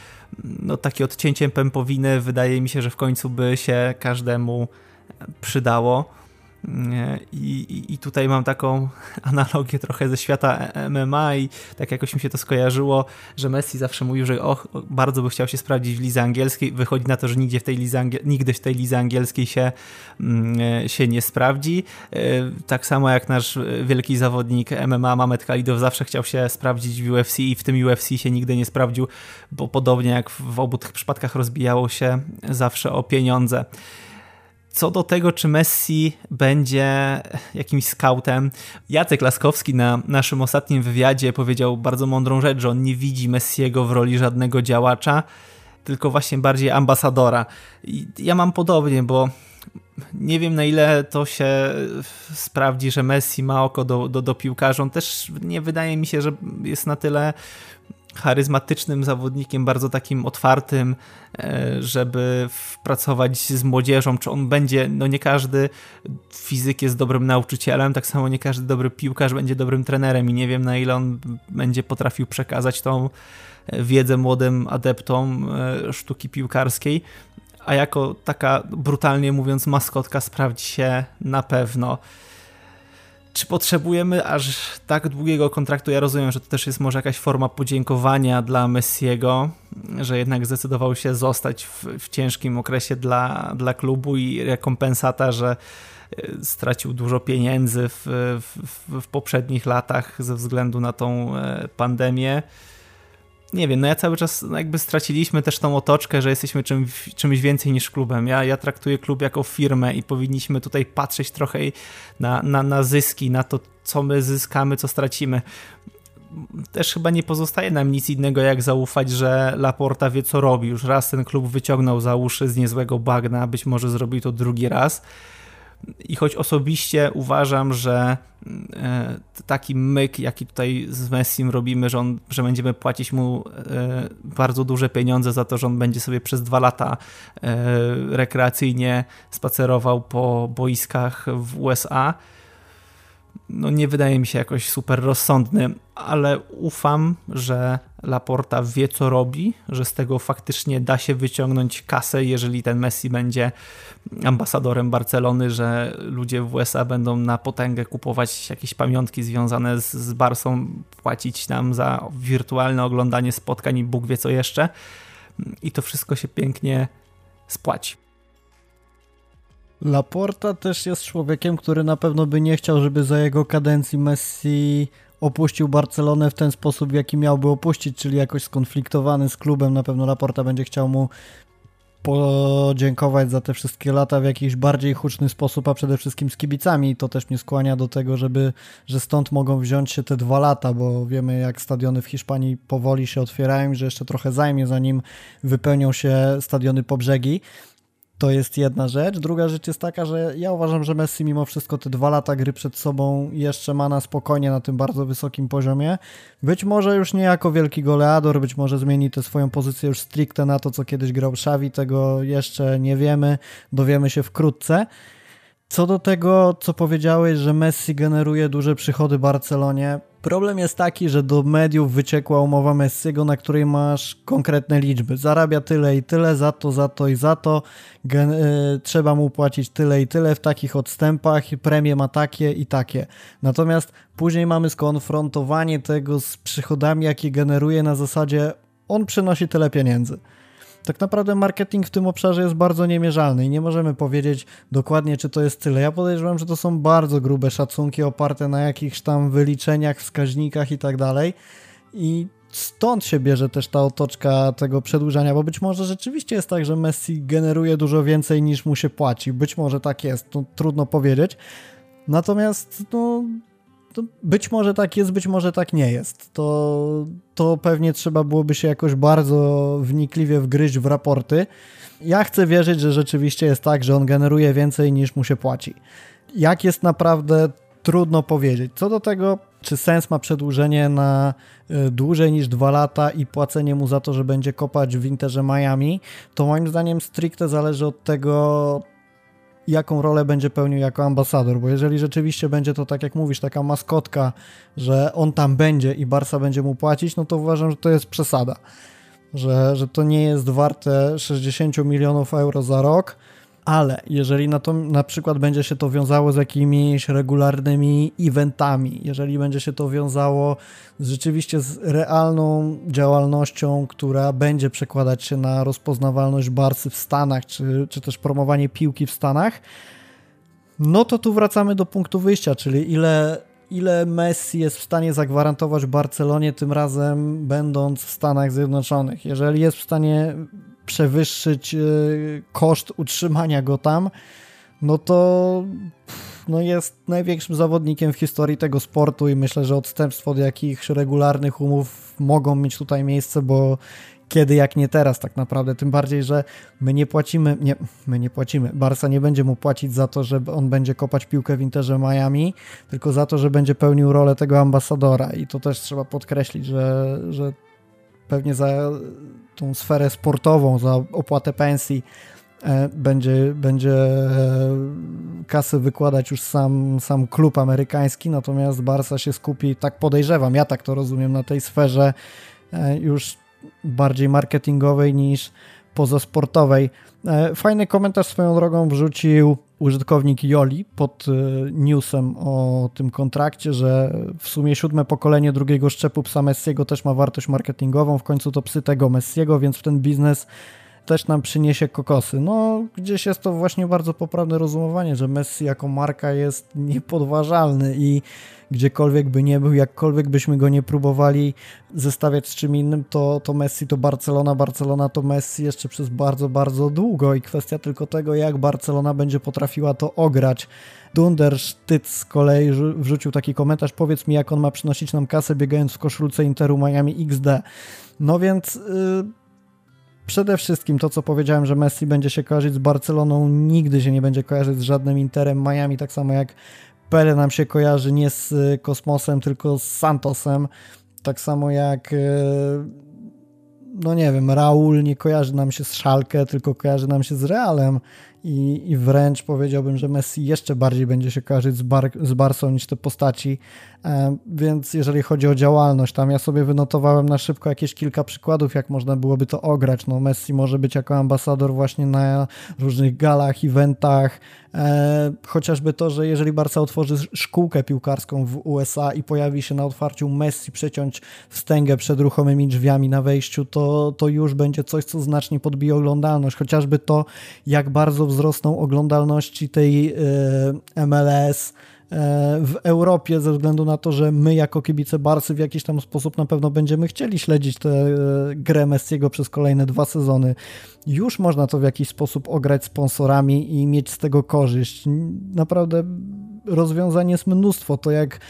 no, takie odcięcie pępowiny wydaje mi się, że w końcu by się każdemu przydało. I, I, tutaj mam taką analogię trochę ze świata MMA i tak jakoś mi się to skojarzyło, że Messi zawsze mówił, że och, bardzo by chciał się sprawdzić w lidze angielskiej. Wychodzi na to, że nigdzie w tej lidze, nigdy w tej lidze angielskiej się, mm, się nie sprawdzi. E, tak samo jak nasz wielki zawodnik MMA Mamet Khalidow zawsze chciał się sprawdzić w UFC i w tym UFC się nigdy nie sprawdził, bo podobnie jak w obu tych przypadkach rozbijało się zawsze o pieniądze. Co do tego, czy Messi będzie jakimś scoutem, Jacek Laskowski na naszym ostatnim wywiadzie powiedział bardzo mądrą rzecz, że on nie widzi Messiego w roli żadnego działacza, tylko właśnie bardziej ambasadora. I ja mam podobnie, bo nie wiem na ile to się sprawdzi, że Messi ma oko do, do, do piłkarzy. On też nie wydaje mi się, że jest na tyle charyzmatycznym zawodnikiem, bardzo takim otwartym, e, żeby pracować z młodzieżą, czy on będzie, no nie każdy fizyk jest dobrym nauczycielem, tak samo nie każdy dobry piłkarz będzie dobrym trenerem i nie wiem na ile on będzie potrafił przekazać tą e, wiedzę młodym adeptom e, sztuki piłkarskiej, a jako taka brutalnie mówiąc maskotka sprawdzi się na pewno. Czy potrzebujemy aż tak długiego kontraktu? Ja rozumiem, że to też jest może jakaś forma podziękowania dla Messiego, że jednak zdecydował się zostać w, w ciężkim okresie dla, dla klubu i rekompensata, że e, stracił dużo pieniędzy w, w, w poprzednich latach ze względu na tą e, pandemię nie wiem, no ja cały czas jakby straciliśmy też tą otoczkę, że jesteśmy czym, czymś więcej niż klubem. Ja, ja traktuję klub jako firmę i powinniśmy tutaj patrzeć trochę na, na, na zyski, na to, co my zyskamy, co stracimy. Też chyba nie pozostaje nam nic innego, jak zaufać, że Laporta wie, co robi. Już raz ten klub wyciągnął za uszy z niezłego bagna, być może zrobił to drugi raz i choć osobiście uważam, że e, taki myk, jaki tutaj z Messim robimy, że, on, że będziemy płacić mu e, bardzo duże pieniądze za to, że on będzie sobie przez dwa lata e, rekreacyjnie spacerował po boiskach w USA, no nie wydaje mi się jakoś super rozsądny, ale ufam, że Laporta wie co robi, że z tego faktycznie da się wyciągnąć kasę, jeżeli ten Messi będzie ambasadorem Barcelony, że ludzie w USA będą na potęgę kupować jakieś pamiątki związane z, z Barsą, płacić nam za wirtualne oglądanie spotkań i Bóg wie co jeszcze. I to wszystko się pięknie spłaci. Laporta też jest człowiekiem, który na pewno by nie chciał, żeby za jego kadencji Messi opuścił Barcelonę w ten sposób, w jaki miałby opuścić, czyli jakoś skonfliktowany z klubem. Na pewno Laporta będzie chciał mu podziękować za te wszystkie lata w jakiś bardziej huczny sposób, a przede wszystkim z kibicami. To też mnie skłania do tego, żeby, że stąd mogą wziąć się te dwa lata, bo wiemy jak stadiony w Hiszpanii powoli się otwierają, że jeszcze trochę zajmie, zanim wypełnią się stadiony po brzegi. To jest jedna rzecz. Druga rzecz jest taka, że ja uważam, że Messi mimo wszystko te dwa lata gry przed sobą jeszcze ma na spokojnie na tym bardzo wysokim poziomie. Być może już nie jako wielki goleador, być może zmieni tę swoją pozycję już stricte na to, co kiedyś grał Xavi, tego jeszcze nie wiemy, dowiemy się wkrótce. Co do tego, co powiedziałeś, że Messi generuje duże przychody Barcelonie, Problem jest taki, że do mediów wyciekła umowa Messiego, na której masz konkretne liczby. Zarabia tyle i tyle, za to, za to i za to. Gen- y, trzeba mu płacić tyle i tyle w takich odstępach, premie ma takie i takie. Natomiast później mamy skonfrontowanie tego z przychodami, jakie generuje na zasadzie on przynosi tyle pieniędzy tak naprawdę marketing w tym obszarze jest bardzo niemierzalny i nie możemy powiedzieć dokładnie, czy to jest tyle. Ja podejrzewam, że to są bardzo grube szacunki oparte na jakichś tam wyliczeniach, wskaźnikach i tak dalej. I stąd się bierze też ta otoczka tego przedłużania, bo być może rzeczywiście jest tak, że Messi generuje dużo więcej niż mu się płaci. Być może tak jest, to trudno powiedzieć. Natomiast no, być może tak jest, być może tak nie jest. To, to pewnie trzeba byłoby się jakoś bardzo wnikliwie wgryźć w raporty. Ja chcę wierzyć, że rzeczywiście jest tak, że on generuje więcej niż mu się płaci. Jak jest naprawdę, trudno powiedzieć. Co do tego, czy sens ma przedłużenie na y, dłużej niż dwa lata i płacenie mu za to, że będzie kopać w Interze Miami, to moim zdaniem stricte zależy od tego, jaką rolę będzie pełnił jako ambasador, bo jeżeli rzeczywiście będzie to, tak jak mówisz, taka maskotka, że on tam będzie i Barca będzie mu płacić, no to uważam, że to jest przesada. Że, że to nie jest warte 60 milionów euro za rok, ale jeżeli na, to, na przykład będzie się to wiązało z jakimiś regularnymi eventami, jeżeli będzie się to wiązało z, rzeczywiście z realną działalnością, która będzie przekładać się na rozpoznawalność Barcy w Stanach, czy, czy też promowanie piłki w Stanach, no to tu wracamy do punktu wyjścia, czyli ile, ile Messi jest w stanie zagwarantować Barcelonie tym razem będąc w Stanach Zjednoczonych. Jeżeli jest w stanie przewyższyć e, koszt utrzymania go tam, no to no jest największym zawodnikiem w historii tego sportu i myślę, że odstępstwo od jakichś regularnych umów mogą mieć tutaj miejsce, bo kiedy jak nie teraz tak naprawdę, tym bardziej, że my nie płacimy, nie, my nie płacimy, Barca nie będzie mu płacić za to, że on będzie kopać piłkę w Interze Miami, tylko za to, że będzie pełnił rolę tego ambasadora. I to też trzeba podkreślić, że, że pewnie za tą sferę sportową, za opłatę pensji e, będzie, będzie e, kasy wykładać już sam, sam klub amerykański, natomiast Barca się skupi, tak podejrzewam, ja tak to rozumiem, na tej sferze e, już bardziej marketingowej niż pozasportowej. Fajny komentarz swoją drogą wrzucił użytkownik Joli pod e, newsem o tym kontrakcie, że w sumie siódme pokolenie drugiego szczepu psa Messiego też ma wartość marketingową, w końcu to psy tego Messiego, więc w ten biznes też nam przyniesie kokosy. No, gdzieś jest to właśnie bardzo poprawne rozumowanie, że Messi jako marka jest niepodważalny i gdziekolwiek by nie był, jakkolwiek byśmy go nie próbowali zestawiać z czym innym, to, to Messi to Barcelona, Barcelona to Messi jeszcze przez bardzo, bardzo długo i kwestia tylko tego, jak Barcelona będzie potrafiła to ograć. Dunder Sztyc z kolei wrzucił taki komentarz, powiedz mi jak on ma przynosić nam kasę biegając w koszulce Interu Miami XD. No więc... Yy przede wszystkim to, co powiedziałem, że Messi będzie się kojarzyć z Barceloną, nigdy się nie będzie kojarzyć z żadnym Interem Miami, tak samo jak Pele nam się kojarzy nie z Kosmosem, tylko z Santosem. Tak samo jak, e, no nie wiem, Raul nie kojarzy nam się z Szalkę, tylko kojarzy nam się z Realem i, i wręcz powiedziałbym, że Messi jeszcze bardziej będzie się kojarzyć z, Bar z niż te postaci, e, więc jeżeli chodzi o działalność, tam ja sobie wynotowałem na szybko jakieś kilka przykładów, jak można byłoby to ograć. No Messi może być jako ambasador właśnie na różnych galach, eventach, chociażby to, że jeżeli Barca otworzy szkółkę piłkarską w USA i pojawi się na otwarciu Messi przeciąć wstęgę przed ruchomymi drzwiami na wejściu, to, to już będzie coś, co znacznie podbije oglądalność, chociażby to, jak bardzo wzrosną oglądalności tej e, MLS e, w Europie ze względu na to, że my jako kibice Barsy w jakiś tam sposób na pewno będziemy chcieli śledzić tę e, grę Messiego przez kolejne dwa sezony. Już można to w jakiś sposób ograć sponsorami i mieć z tego korzyść. Naprawdę rozwiązań jest mnóstwo. To jak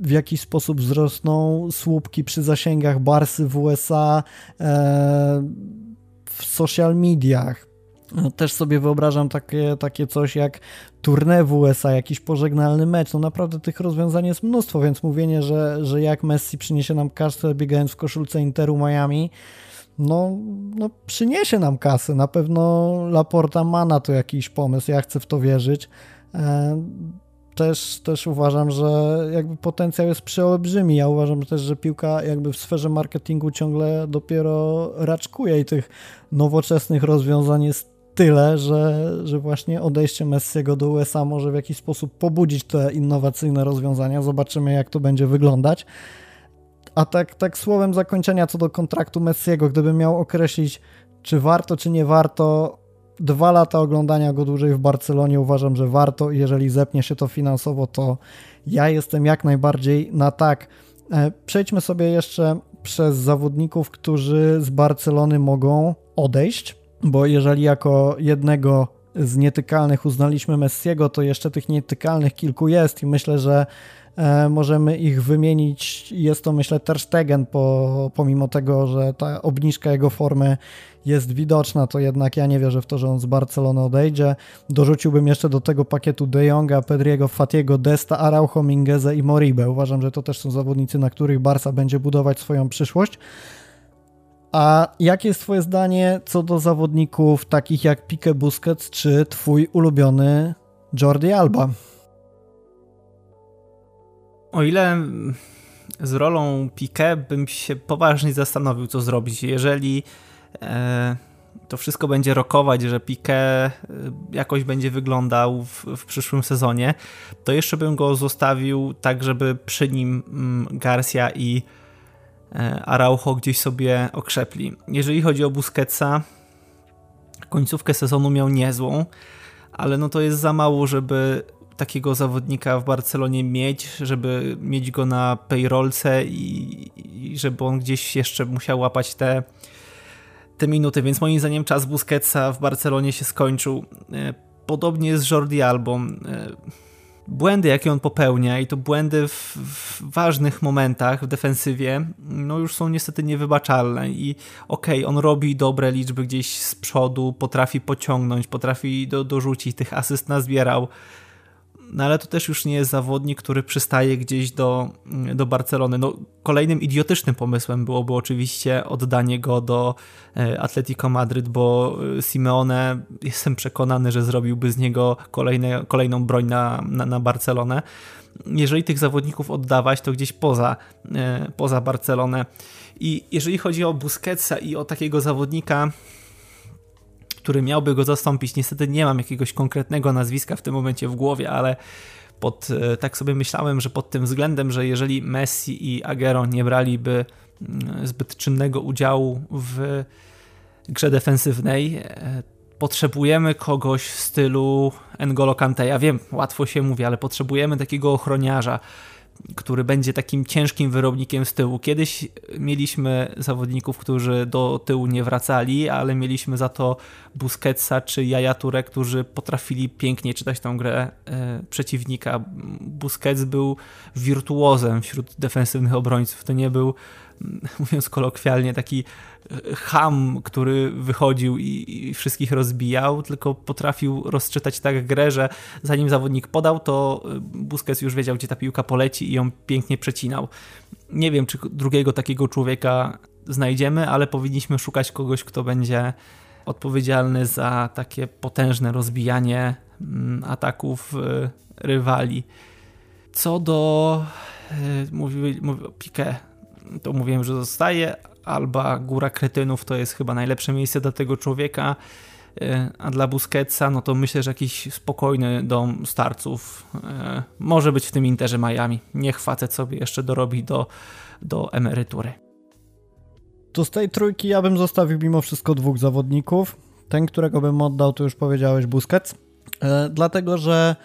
w jakiś sposób wzrosną słupki przy zasięgach Barsy w USA, w social mediach, też sobie wyobrażam takie, takie coś jak tournée w USA, jakiś pożegnalny mecz. No naprawdę tych rozwiązań jest mnóstwo, więc mówienie, że, że jak Messi przyniesie nam kasę biegając w koszulce Interu Miami, no, no przyniesie nam kasę. Na pewno Laporta ma na to jakiś pomysł, ja chcę w to wierzyć. E, też, też uważam, że jakby potencjał jest przeolbrzymi. Ja uważam też, że piłka jakby w sferze marketingu ciągle dopiero raczkuje i tych nowoczesnych rozwiązań jest tyle, że, że właśnie odejście Messiego do USA może w jakiś sposób pobudzić te innowacyjne rozwiązania. Zobaczymy, jak to będzie wyglądać. A tak, tak słowem zakończenia co do kontraktu Messiego, gdybym miał określić, czy warto, czy nie warto, dwa lata oglądania go dłużej w Barcelonie uważam, że warto. Jeżeli zepnie się to finansowo, to ja jestem jak najbardziej na tak. E, przejdźmy sobie jeszcze przez zawodników, którzy z Barcelony mogą odejść, bo jeżeli jako jednego z nietykalnych uznaliśmy Messiego, to jeszcze tych nietykalnych kilku jest i myślę, że E, możemy ich wymienić. Jest to, myślę, Ter Stegen, po, pomimo tego, że ta obniżka jego formy jest widoczna, to jednak ja nie wierzę w to, że on z Barcelony odejdzie. Dorzuciłbym jeszcze do tego pakietu De Jonga, Pedriego, Fatiego, Desta, Araujo, Mingeze i Moribe. Uważam, że to też są zawodnicy, na których Barca będzie budować swoją przyszłość. A jakie jest twoje zdanie co do zawodników takich jak Pique Busquets czy twój ulubiony Jordi Alba? O ile z rolą Piqué bym się poważnie zastanowił, co zrobić. Jeżeli e, to wszystko będzie rokować, że Piqué e, jakoś będzie wyglądał w, w, przyszłym sezonie, to jeszcze bym go zostawił tak, żeby przy nim mm, Garcia i Araujo gdzieś sobie okrzepli. Jeżeli chodzi o Busquetsa, końcówkę sezonu miał niezłą, ale no to jest za mało, żeby takiego zawodnika w Barcelonie mieć, żeby mieć go na payrollce i, i żeby on gdzieś jeszcze musiał łapać te, te minuty, więc moim zdaniem czas Busquetsa w Barcelonie się skończył. E, podobnie z Jordi Albą. Błędy, jakie on popełnia i to błędy w, w, ważnych momentach w defensywie, no już są niestety niewybaczalne i okej, okay, on robi dobre liczby gdzieś z przodu, potrafi pociągnąć, potrafi do, dorzucić, tych asyst nazbierał, no ale to też już nie jest zawodnik, który przystaje gdzieś do, do Barcelony. No, kolejnym idiotycznym pomysłem byłoby oczywiście oddanie go do e, Atletico Madryt, bo e, Simeone jestem przekonany, że zrobiłby z niego kolejne, kolejną broń na, na, na Barcelonę. Jeżeli tych zawodników oddawać, to gdzieś poza, e, poza Barcelonę. I jeżeli chodzi o Busquetsa i o takiego zawodnika, który miałby go zastąpić. Niestety nie mam jakiegoś konkretnego nazwiska w tym momencie w głowie, ale pod, e, tak sobie myślałem, że pod tym względem, że jeżeli Messi i Agero nie braliby mm, zbyt czynnego udziału w grze defensywnej, e, potrzebujemy kogoś w stylu N'Golo Kante. Ja wiem, łatwo się mówi, ale potrzebujemy takiego ochroniarza, który będzie takim ciężkim wyrobnikiem z tyłu. Kiedyś mieliśmy zawodników, którzy do tyłu nie wracali, ale mieliśmy za to Busquetsa czy Jaja Touré, którzy potrafili pięknie czytać tą grę e, przeciwnika. Busquets był wirtuozem wśród defensywnych obrońców. To nie był mówiąc kolokwialnie, taki e, ham, który wychodził i, i, wszystkich rozbijał, tylko potrafił rozczytać tak grę, że zanim zawodnik podał, to e, Busquets już wiedział, gdzie ta piłka poleci i ją pięknie przecinał. Nie wiem, czy drugiego takiego człowieka znajdziemy, ale powinniśmy szukać kogoś, kto będzie odpowiedzialny za takie potężne rozbijanie mm, ataków e, rywali. Co do mówił, mówił Piqué, to mówiłem, że zostaje. Alba Góra Kretynów to jest chyba najlepsze miejsce dla tego człowieka. E, a dla Busquetsa, no to myślę, że jakiś spokojny dom starców e, może być w tym Interze Miami. Niech facet sobie jeszcze dorobi do, do emerytury. To z tej trójki ja bym zostawił mimo wszystko dwóch zawodników. Ten, którego bym oddał, to już powiedziałeś Busquets. E, dlatego, że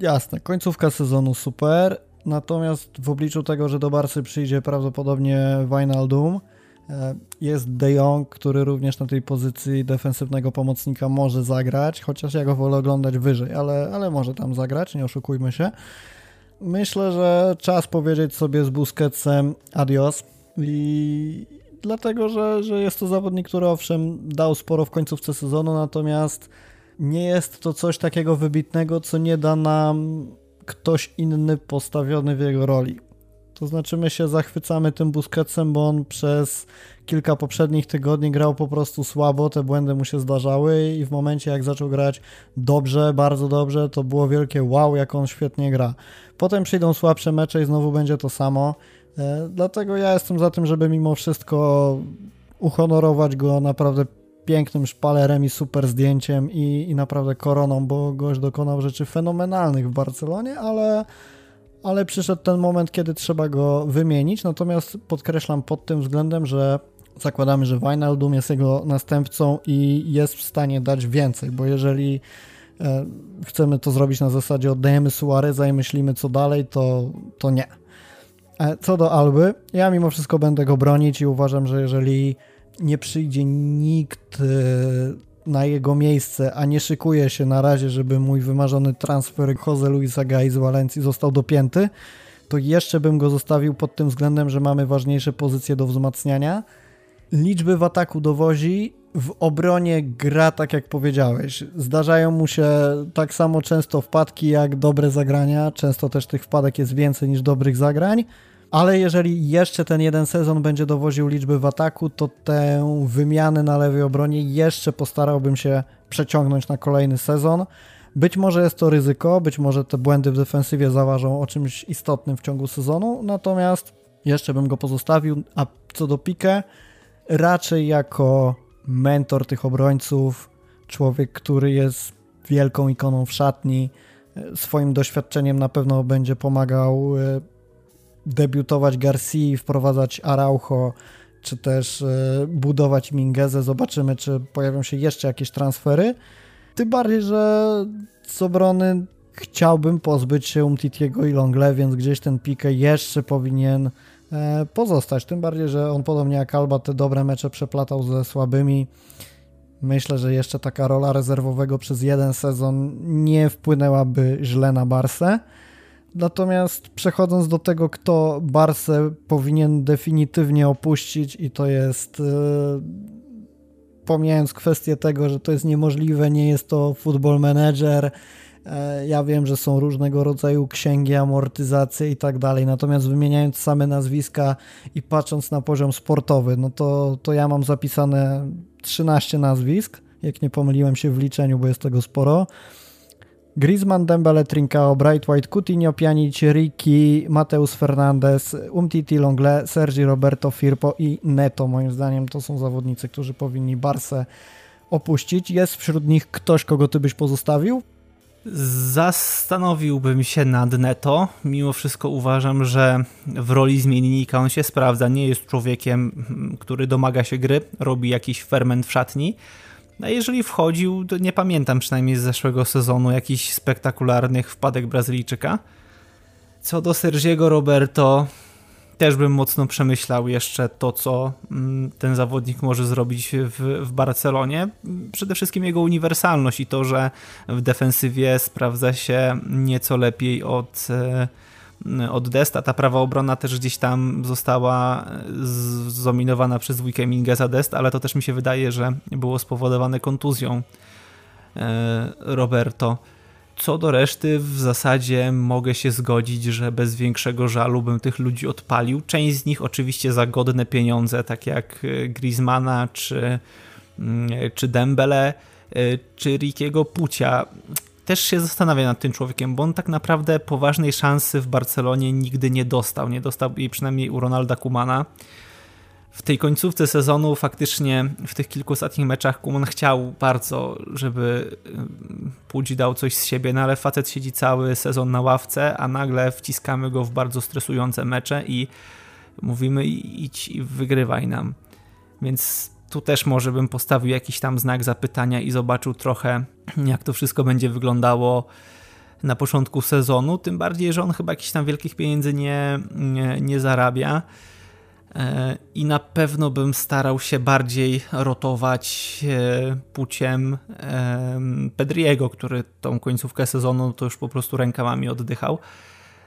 jasne, końcówka sezonu super. Natomiast w obliczu tego, że do Barsy przyjdzie prawdopodobnie Wijnaldum, e, jest De Jong, który również na tej pozycji defensywnego pomocnika może zagrać, chociaż ja go wolę oglądać wyżej, ale, ale może tam zagrać, nie oszukujmy się. Myślę, że czas powiedzieć sobie z Busquetsem adios i dlatego, że, że jest to zawodnik, który owszem dał sporo w końcówce sezonu, natomiast nie jest to coś takiego wybitnego, co nie da nam ktoś inny postawiony w jego roli. To znaczy my się zachwycamy tym Busquetsem, bo on przez kilka poprzednich tygodni grał po prostu słabo, te błędy mu się zdarzały i w momencie jak zaczął grać dobrze, bardzo dobrze, to było wielkie wow, jak on świetnie gra. Potem przyjdą słabsze mecze i znowu będzie to samo. E, dlatego ja jestem za tym, żeby mimo wszystko uhonorować go naprawdę pięknym szpalerem i super zdjęciem i, i naprawdę koroną, bo gość dokonał rzeczy fenomenalnych w Barcelonie, ale, ale przyszedł ten moment, kiedy trzeba go wymienić. Natomiast podkreślam pod tym względem, że zakładamy, że Wijnaldum jest jego następcą i jest w stanie dać więcej, bo jeżeli e, chcemy to zrobić na zasadzie oddajemy Suareza i myślimy co dalej, to, to nie. E, co do Alby, ja mimo wszystko będę go bronić i uważam, że jeżeli nie przyjdzie nikt e, na jego miejsce, a nie szykuje się na razie, żeby mój wymarzony transfer Jose Luisa Gai z Walencji został dopięty, to jeszcze bym go zostawił pod tym względem, że mamy ważniejsze pozycje do wzmacniania. Liczby w ataku dowozi, w obronie gra tak jak powiedziałeś. Zdarzają mu się tak samo często wpadki jak dobre zagrania, często też tych wpadek jest więcej niż dobrych zagrań ale jeżeli jeszcze ten jeden sezon będzie dowoził liczby w ataku, to tę wymianę na lewej obronie jeszcze postarałbym się przeciągnąć na kolejny sezon. Być może jest to ryzyko, być może te błędy w defensywie zaważą o czymś istotnym w ciągu sezonu, natomiast jeszcze bym go pozostawił. A co do Pique, raczej jako mentor tych obrońców, człowiek, który jest wielką ikoną w szatni, swoim doświadczeniem na pewno będzie pomagał e, debiutować Garcia, wprowadzać Araujo, czy też e, budować Mingezę. Zobaczymy, czy pojawią się jeszcze jakieś transfery. Tym bardziej, że z obrony chciałbym pozbyć się Umtitiego i Longle, więc gdzieś ten Pique jeszcze powinien e, pozostać. Tym bardziej, że on podobnie jak Alba te dobre mecze przeplatał ze słabymi. Myślę, że jeszcze taka rola rezerwowego przez jeden sezon nie wpłynęłaby źle na Barsę. Natomiast przechodząc do tego, kto Barsę powinien definitywnie opuścić, i to jest. Yy, pomijając kwestię tego, że to jest niemożliwe, nie jest to football manager. E, ja wiem, że są różnego rodzaju księgi, amortyzacje i tak dalej, natomiast wymieniając same nazwiska i patrząc na poziom sportowy, no to, to ja mam zapisane 13 nazwisk, jak nie pomyliłem się w liczeniu, bo jest tego sporo. Griezmann, Dembele, Trincao, Bright White, Coutinho, Pjanic, Ricky, Mateus Fernandez, Umtiti, Longle, Sergi Roberto, Firpo i Neto. Moim zdaniem to są zawodnicy, którzy powinni Barsę opuścić. Jest wśród nich ktoś, kogo ty byś pozostawił? Zastanowiłbym się nad Neto. Mimo wszystko uważam, że w roli zmiennika on się sprawdza. Nie jest człowiekiem, który domaga się gry, robi jakiś ferment w szatni a jeżeli wchodził, to nie pamiętam przynajmniej z zeszłego sezonu jakichś spektakularnych wpadek Brazylijczyka. Co do Sergiego Roberto, też bym mocno przemyślał jeszcze to, co mm, ten zawodnik może zrobić w, w Barcelonie. Przede wszystkim jego uniwersalność i to, że w defensywie sprawdza się nieco lepiej od e, od Desta. Ta prawa obrona też gdzieś tam została zdominowana przez dwójkę Mingeza Dest, ale to też mi się wydaje, że było spowodowane kontuzją e, Roberto. Co do reszty, w zasadzie mogę się zgodzić, że bez większego żalu bym tych ludzi odpalił. Część z nich oczywiście za godne pieniądze, tak jak e, Griezmana czy, mm, czy Dembele, e, czy Rikiego Pucia też się zastanawiam nad tym człowiekiem, bo on tak naprawdę poważnej szansy w Barcelonie nigdy nie dostał. Nie dostał jej przynajmniej u Ronalda Kumana. W tej końcówce sezonu faktycznie w tych kilku ostatnich meczach Kuman chciał bardzo, żeby Pudzi dał coś z siebie, no ale facet siedzi cały sezon na ławce, a nagle wciskamy go w bardzo stresujące mecze i mówimy idź i wygrywaj nam. Więc tu też może bym postawił jakiś tam znak zapytania i zobaczył trochę, jak to wszystko będzie wyglądało na początku sezonu. Tym bardziej, że on chyba jakichś tam wielkich pieniędzy nie, nie, nie zarabia. E, I na pewno bym starał się bardziej rotować e, puciem e, Pedriego, który tą końcówkę sezonu to już po prostu rękami oddychał.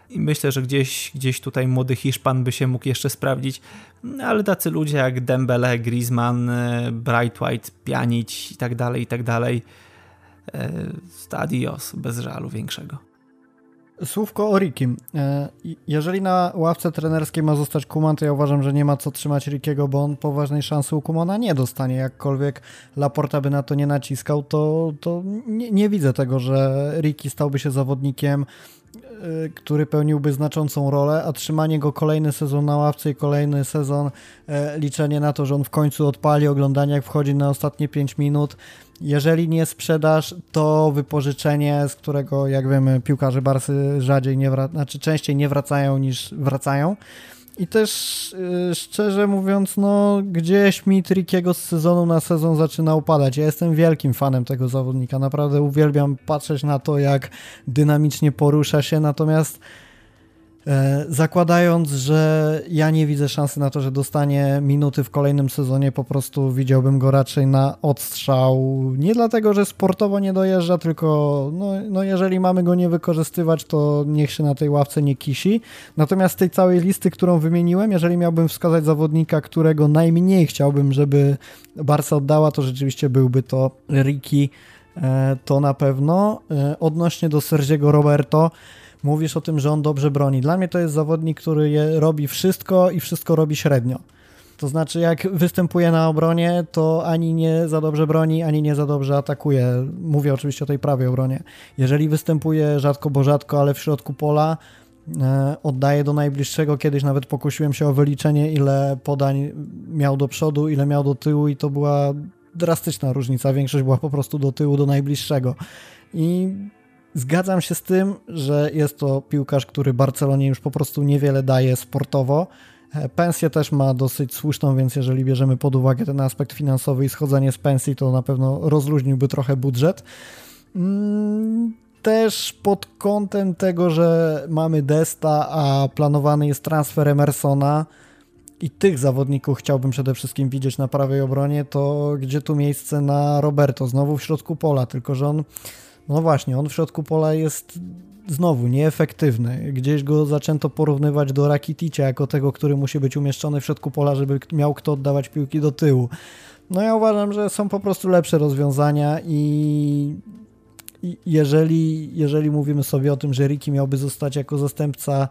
I myślę, że gdzieś, gdzieś tutaj młody Hiszpan by się mógł jeszcze sprawdzić, ale tacy ludzie jak Dembele, Griezmann, e, Bright White, Pjanic i tak dalej, i tak dalej, e, stadios bez żalu większego. Słówko o Rikim. E, jeżeli na ławce trenerskiej ma zostać Kuman, to ja uważam, że nie ma co trzymać Rikiego, bo on poważnej szansy u Kumana nie dostanie. Jakkolwiek Laporta by na to nie naciskał, to, to nie, nie widzę tego, że Riki stałby się zawodnikiem który pełniłby znaczącą rolę, a trzymanie go kolejny sezon na ławce i kolejny sezon e, liczenie na to, że on w końcu odpali oglądanie, jak wchodzi na ostatnie 5 minut. Jeżeli nie sprzedaż, to wypożyczenie, z którego, jak wiemy, piłkarze Barsy rzadziej nie wracają, znaczy częściej nie wracają niż wracają. I też yy, szczerze mówiąc, no gdzieś mi Trickiego z sezonu na sezon zaczyna upadać. Ja jestem wielkim fanem tego zawodnika. Naprawdę uwielbiam patrzeć na to, jak dynamicznie porusza się, natomiast zakładając, że ja nie widzę szansy na to, że dostanie minuty w kolejnym sezonie, po prostu widziałbym go raczej na odstrzał. Nie dlatego, że sportowo nie dojeżdża, tylko no, no jeżeli mamy go nie wykorzystywać, to niech się na tej ławce nie kisi. Natomiast z tej całej listy, którą wymieniłem, jeżeli miałbym wskazać zawodnika, którego najmniej chciałbym, żeby Barca oddała, to rzeczywiście byłby to Ricky. E, to na pewno. E, odnośnie do Sergiego Roberto, mówisz o tym, że on dobrze broni. Dla mnie to jest zawodnik, który je, robi wszystko i wszystko robi średnio. To znaczy, jak występuje na obronie, to ani nie za dobrze broni, ani nie za dobrze atakuje. Mówię oczywiście o tej prawej obronie. Jeżeli występuje rzadko, bo rzadko, ale w środku pola, e, oddaje do najbliższego. Kiedyś nawet pokusiłem się o wyliczenie, ile podań miał do przodu, ile miał do tyłu, i to była drastyczna różnica. Większość była po prostu do tyłu, do najbliższego. I Zgadzam się z tym, że jest to piłkarz, który Barcelonie już po prostu niewiele daje sportowo. E, pensję też ma dosyć słuszną, więc jeżeli bierzemy pod uwagę ten aspekt finansowy i schodzenie z pensji, to na pewno rozluźniłby trochę budżet. Mm, też pod kątem tego, że mamy Desta, a planowany jest transfer Emersona i tych zawodników chciałbym przede wszystkim widzieć na prawej obronie, to gdzie tu miejsce na Roberto? Znowu w środku pola, tylko że on no właśnie, on w środku pola jest znowu nieefektywny. Gdzieś go zaczęto porównywać do Rakiticia jako tego, który musi być umieszczony w środku pola, żeby miał kto oddawać piłki do tyłu. No ja uważam, że są po prostu lepsze rozwiązania i jeżeli, jeżeli mówimy sobie o tym, że Ricky miałby zostać jako zastępca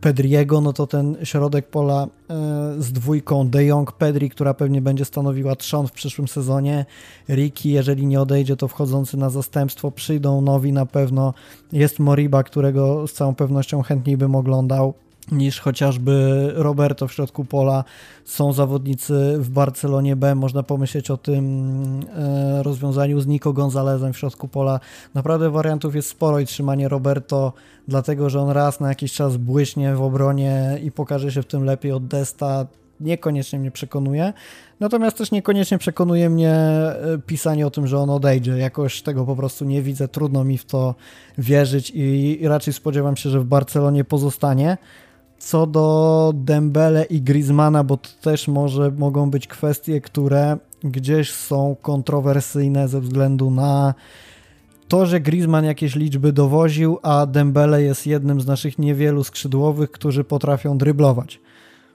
Pedriego, no to ten środek pola e, z dwójką De Jong, Pedri, która pewnie będzie stanowiła trzon w przyszłym sezonie. Ricky, jeżeli nie odejdzie, to wchodzący na zastępstwo. Przyjdą nowi na pewno. Jest Moriba, którego z całą pewnością chętniej bym oglądał niż chociażby Roberto w środku pola. Są zawodnicy w Barcelonie B, można pomyśleć o tym e, rozwiązaniu z Nico Gonzalezem w środku pola. Naprawdę wariantów jest sporo i trzymanie Roberto, dlatego że on raz na jakiś czas błyśnie w obronie i pokaże się w tym lepiej od Desta, niekoniecznie mnie przekonuje. Natomiast też niekoniecznie przekonuje mnie e, pisanie o tym, że on odejdzie. Jakoś tego po prostu nie widzę, trudno mi w to wierzyć i raczej spodziewam się, że w Barcelonie pozostanie. Co do Dembele i Griezmana, bo to też może mogą być kwestie, które gdzieś są kontrowersyjne ze względu na to, że Griezmann jakieś liczby dowoził, a Dembele jest jednym z naszych niewielu skrzydłowych, którzy potrafią dryblować.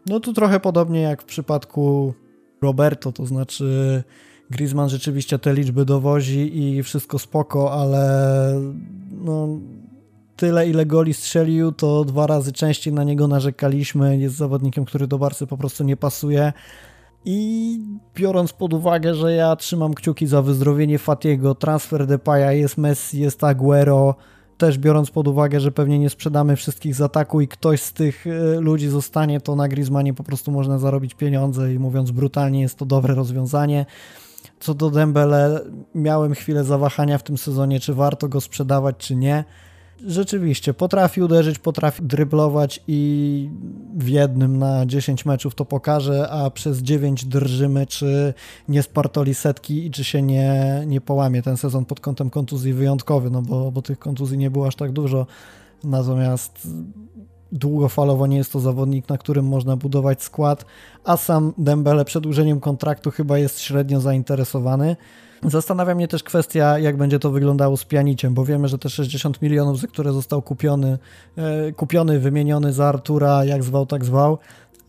No tu trochę podobnie jak w przypadku Roberto, to znaczy Griezmann rzeczywiście te liczby dowozi i wszystko spoko, ale no, tyle, ile goli strzelił, to dwa razy częściej na niego narzekaliśmy. Jest zawodnikiem, który do Barcy po prostu nie pasuje. I biorąc pod uwagę, że ja trzymam kciuki za wyzdrowienie Fatiego, transfer Depaya, jest Messi, jest Aguero, też biorąc pod uwagę, że pewnie nie sprzedamy wszystkich z ataku i ktoś z tych e, ludzi zostanie, to na Griezmannie po prostu można zarobić pieniądze i mówiąc brutalnie jest to dobre rozwiązanie. Co do Dembele, miałem chwilę zawahania w tym sezonie, czy warto go sprzedawać, czy nie rzeczywiście potrafi uderzyć, potrafi dryblować i w jednym na 10 meczów to pokaże, a przez 9 drżymy, czy nie spartoli setki i czy się nie, nie połamie ten sezon pod kątem kontuzji wyjątkowy, no bo, bo tych kontuzji nie było aż tak dużo. Natomiast długofalowo nie jest to zawodnik, na którym można budować skład, a sam Dembele przedłużeniem kontraktu chyba jest średnio zainteresowany. Zastanawia mnie też kwestia, jak będzie to wyglądało z Pianiciem, bo wiemy, że te 60 milionów, za które został kupiony, e, kupiony, wymieniony za Artura, jak zwał, tak zwał,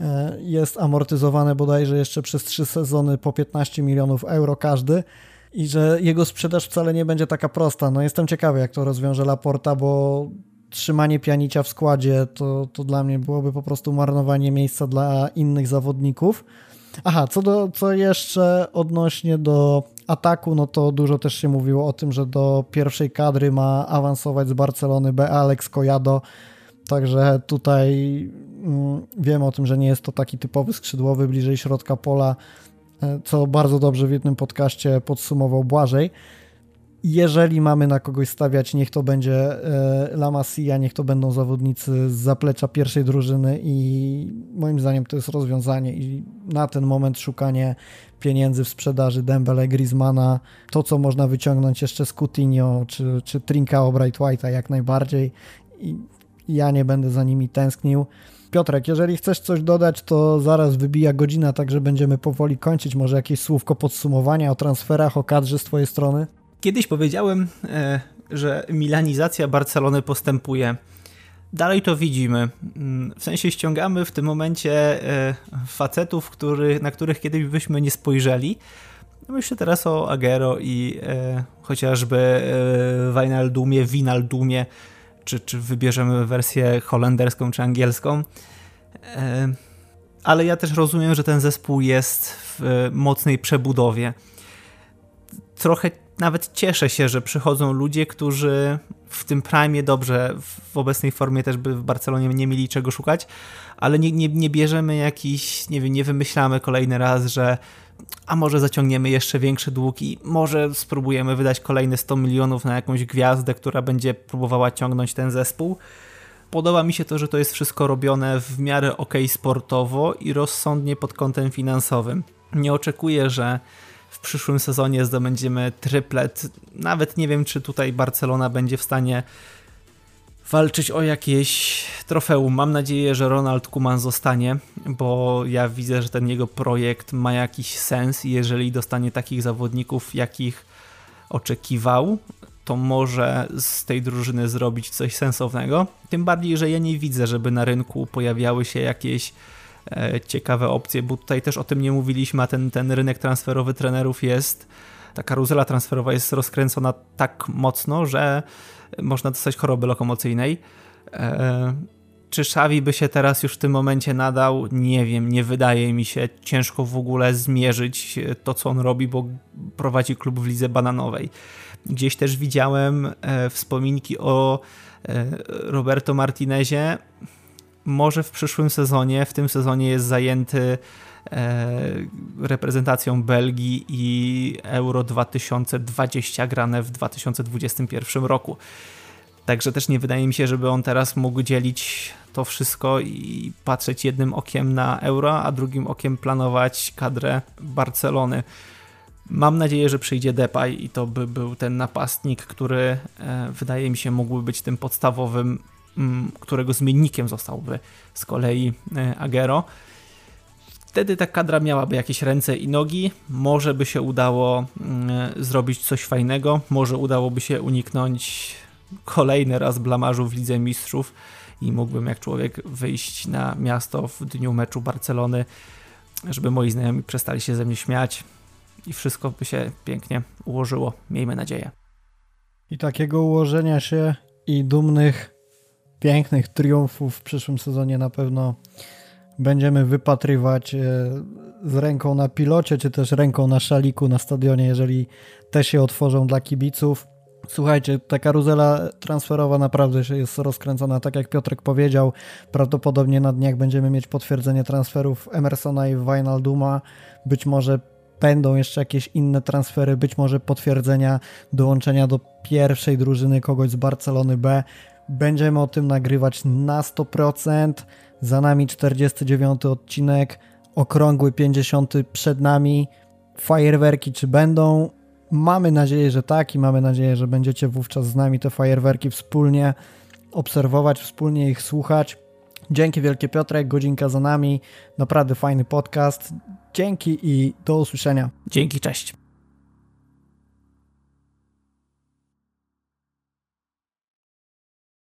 e, jest amortyzowane bodajże jeszcze przez 3 sezony po 15 milionów euro każdy i że jego sprzedaż wcale nie będzie taka prosta. No jestem ciekawy, jak to rozwiąże Laporta, bo trzymanie pianicia w składzie to, to dla mnie byłoby po prostu marnowanie miejsca dla innych zawodników. Aha, co, do, co jeszcze odnośnie do ataku, no to dużo też się mówiło o tym, że do pierwszej kadry ma awansować z Barcelony B. Alex Collado, także tutaj mm, wiemy o tym, że nie jest to taki typowy skrzydłowy bliżej środka pola, e, co bardzo dobrze w jednym podcaście podsumował Błażej jeżeli mamy na kogoś stawiać, niech to będzie e, La Masia, niech to będą zawodnicy z zaplecza pierwszej drużyny i moim zdaniem to jest rozwiązanie i na ten moment szukanie pieniędzy w sprzedaży Dembele, Griezmana, to co można wyciągnąć jeszcze z Coutinho czy, czy Trincao, Bright White'a jak najbardziej i ja nie będę za nimi tęsknił. Piotrek, jeżeli chcesz coś dodać, to zaraz wybija godzina, także będziemy powoli kończyć. Może jakieś słówko podsumowania o transferach, o kadrze z twojej strony? Kiedyś powiedziałem, e, że milanizacja Barcelony postępuje. Dalej to widzimy. Mm, w sensie ściągamy w tym momencie e, facetów, który, na których kiedyś byśmy nie spojrzeli. Myślę teraz o Agero i e, chociażby Wijnaldumie, Winaldumie, czy, czy wybierzemy wersję holenderską czy angielską. Ale ja też rozumiem, że ten zespół jest w mocnej przebudowie. Trochę nawet cieszę się, że przychodzą ludzie, którzy w tym prime dobrze, w obecnej formie też by w Barcelonie nie mieli czego szukać, ale nie, nie, nie bierzemy jakiś, nie wiem, nie wymyślamy kolejny raz, że a może zaciągniemy jeszcze większe długi, może spróbujemy wydać kolejne 100 milionów na jakąś gwiazdę, która będzie próbowała ciągnąć ten zespół. Podoba mi się to, że to jest wszystko robione w miarę ok sportowo i rozsądnie pod kątem finansowym. Nie oczekuję, że przyszłym sezonie zdobędziemy triplet. Nawet nie wiem, czy tutaj Barcelona będzie w stanie walczyć o jakieś trofeum. Mam nadzieję, że Ronald Kuman zostanie, bo ja widzę, że ten jego projekt ma jakiś sens i jeżeli dostanie takich zawodników, jakich oczekiwał, to może z tej drużyny zrobić coś sensownego. Tym bardziej, że ja nie widzę, żeby na rynku pojawiały się jakieś ciekawe opcje, bo tutaj też o tym nie mówiliśmy, a ten, ten rynek transferowy trenerów jest, ta karuzela transferowa jest rozkręcona tak mocno, że można dostać choroby lokomocyjnej. E, czy Xavi by się teraz już w tym momencie nadał? Nie wiem, nie wydaje mi się. Ciężko w ogóle zmierzyć to, co on robi, bo prowadzi klub w lidze bananowej. Gdzieś też widziałem e, wspominki o Roberto Martinezie może w przyszłym sezonie, w tym sezonie jest zajęty e, reprezentacją Belgii i Euro 2020 grane w 2021 roku. Także też nie wydaje mi się, żeby on teraz mógł dzielić to wszystko i patrzeć jednym okiem na Euro, a drugim okiem planować kadrę Barcelony. Mam nadzieję, że przyjdzie Depay i to by był ten napastnik, który e, wydaje mi się mógłby być tym podstawowym którego zmiennikiem zostałby z kolei e, Agero. Wtedy ta kadra miałaby jakieś ręce i nogi, może by się udało zrobić coś fajnego, może udałoby się uniknąć kolejny raz blamarzu w Lidze Mistrzów i mógłbym jak człowiek wyjść na miasto w dniu meczu Barcelony, żeby moi znajomi przestali się ze mnie śmiać i wszystko by się pięknie ułożyło. Miejmy nadzieję. I takiego ułożenia się i dumnych pięknych triumfów w przyszłym sezonie na pewno będziemy wypatrywać e, z ręką na pilocie, czy też ręką na szaliku na stadionie, jeżeli te się otworzą dla kibiców. Słuchajcie, ta karuzela transferowa naprawdę jest rozkręcona, tak jak Piotrek powiedział. Prawdopodobnie na dniach będziemy mieć potwierdzenie transferów Emersona i Wijnalduma. Być może będą jeszcze jakieś inne transfery, być może potwierdzenia dołączenia do pierwszej drużyny kogoś z Barcelony B. Będziemy o tym nagrywać na 100%. Za nami 49 odcinek, okrągły 50 przed nami. Fajerwerki czy będą? Mamy nadzieję, że tak i mamy nadzieję, że będziecie wówczas z nami te fajerwerki wspólnie obserwować, wspólnie ich słuchać. Dzięki wielkie Piotrek, godzinka za nami. Naprawdę fajny podcast. Dzięki i do usłyszenia. Dzięki, cześć.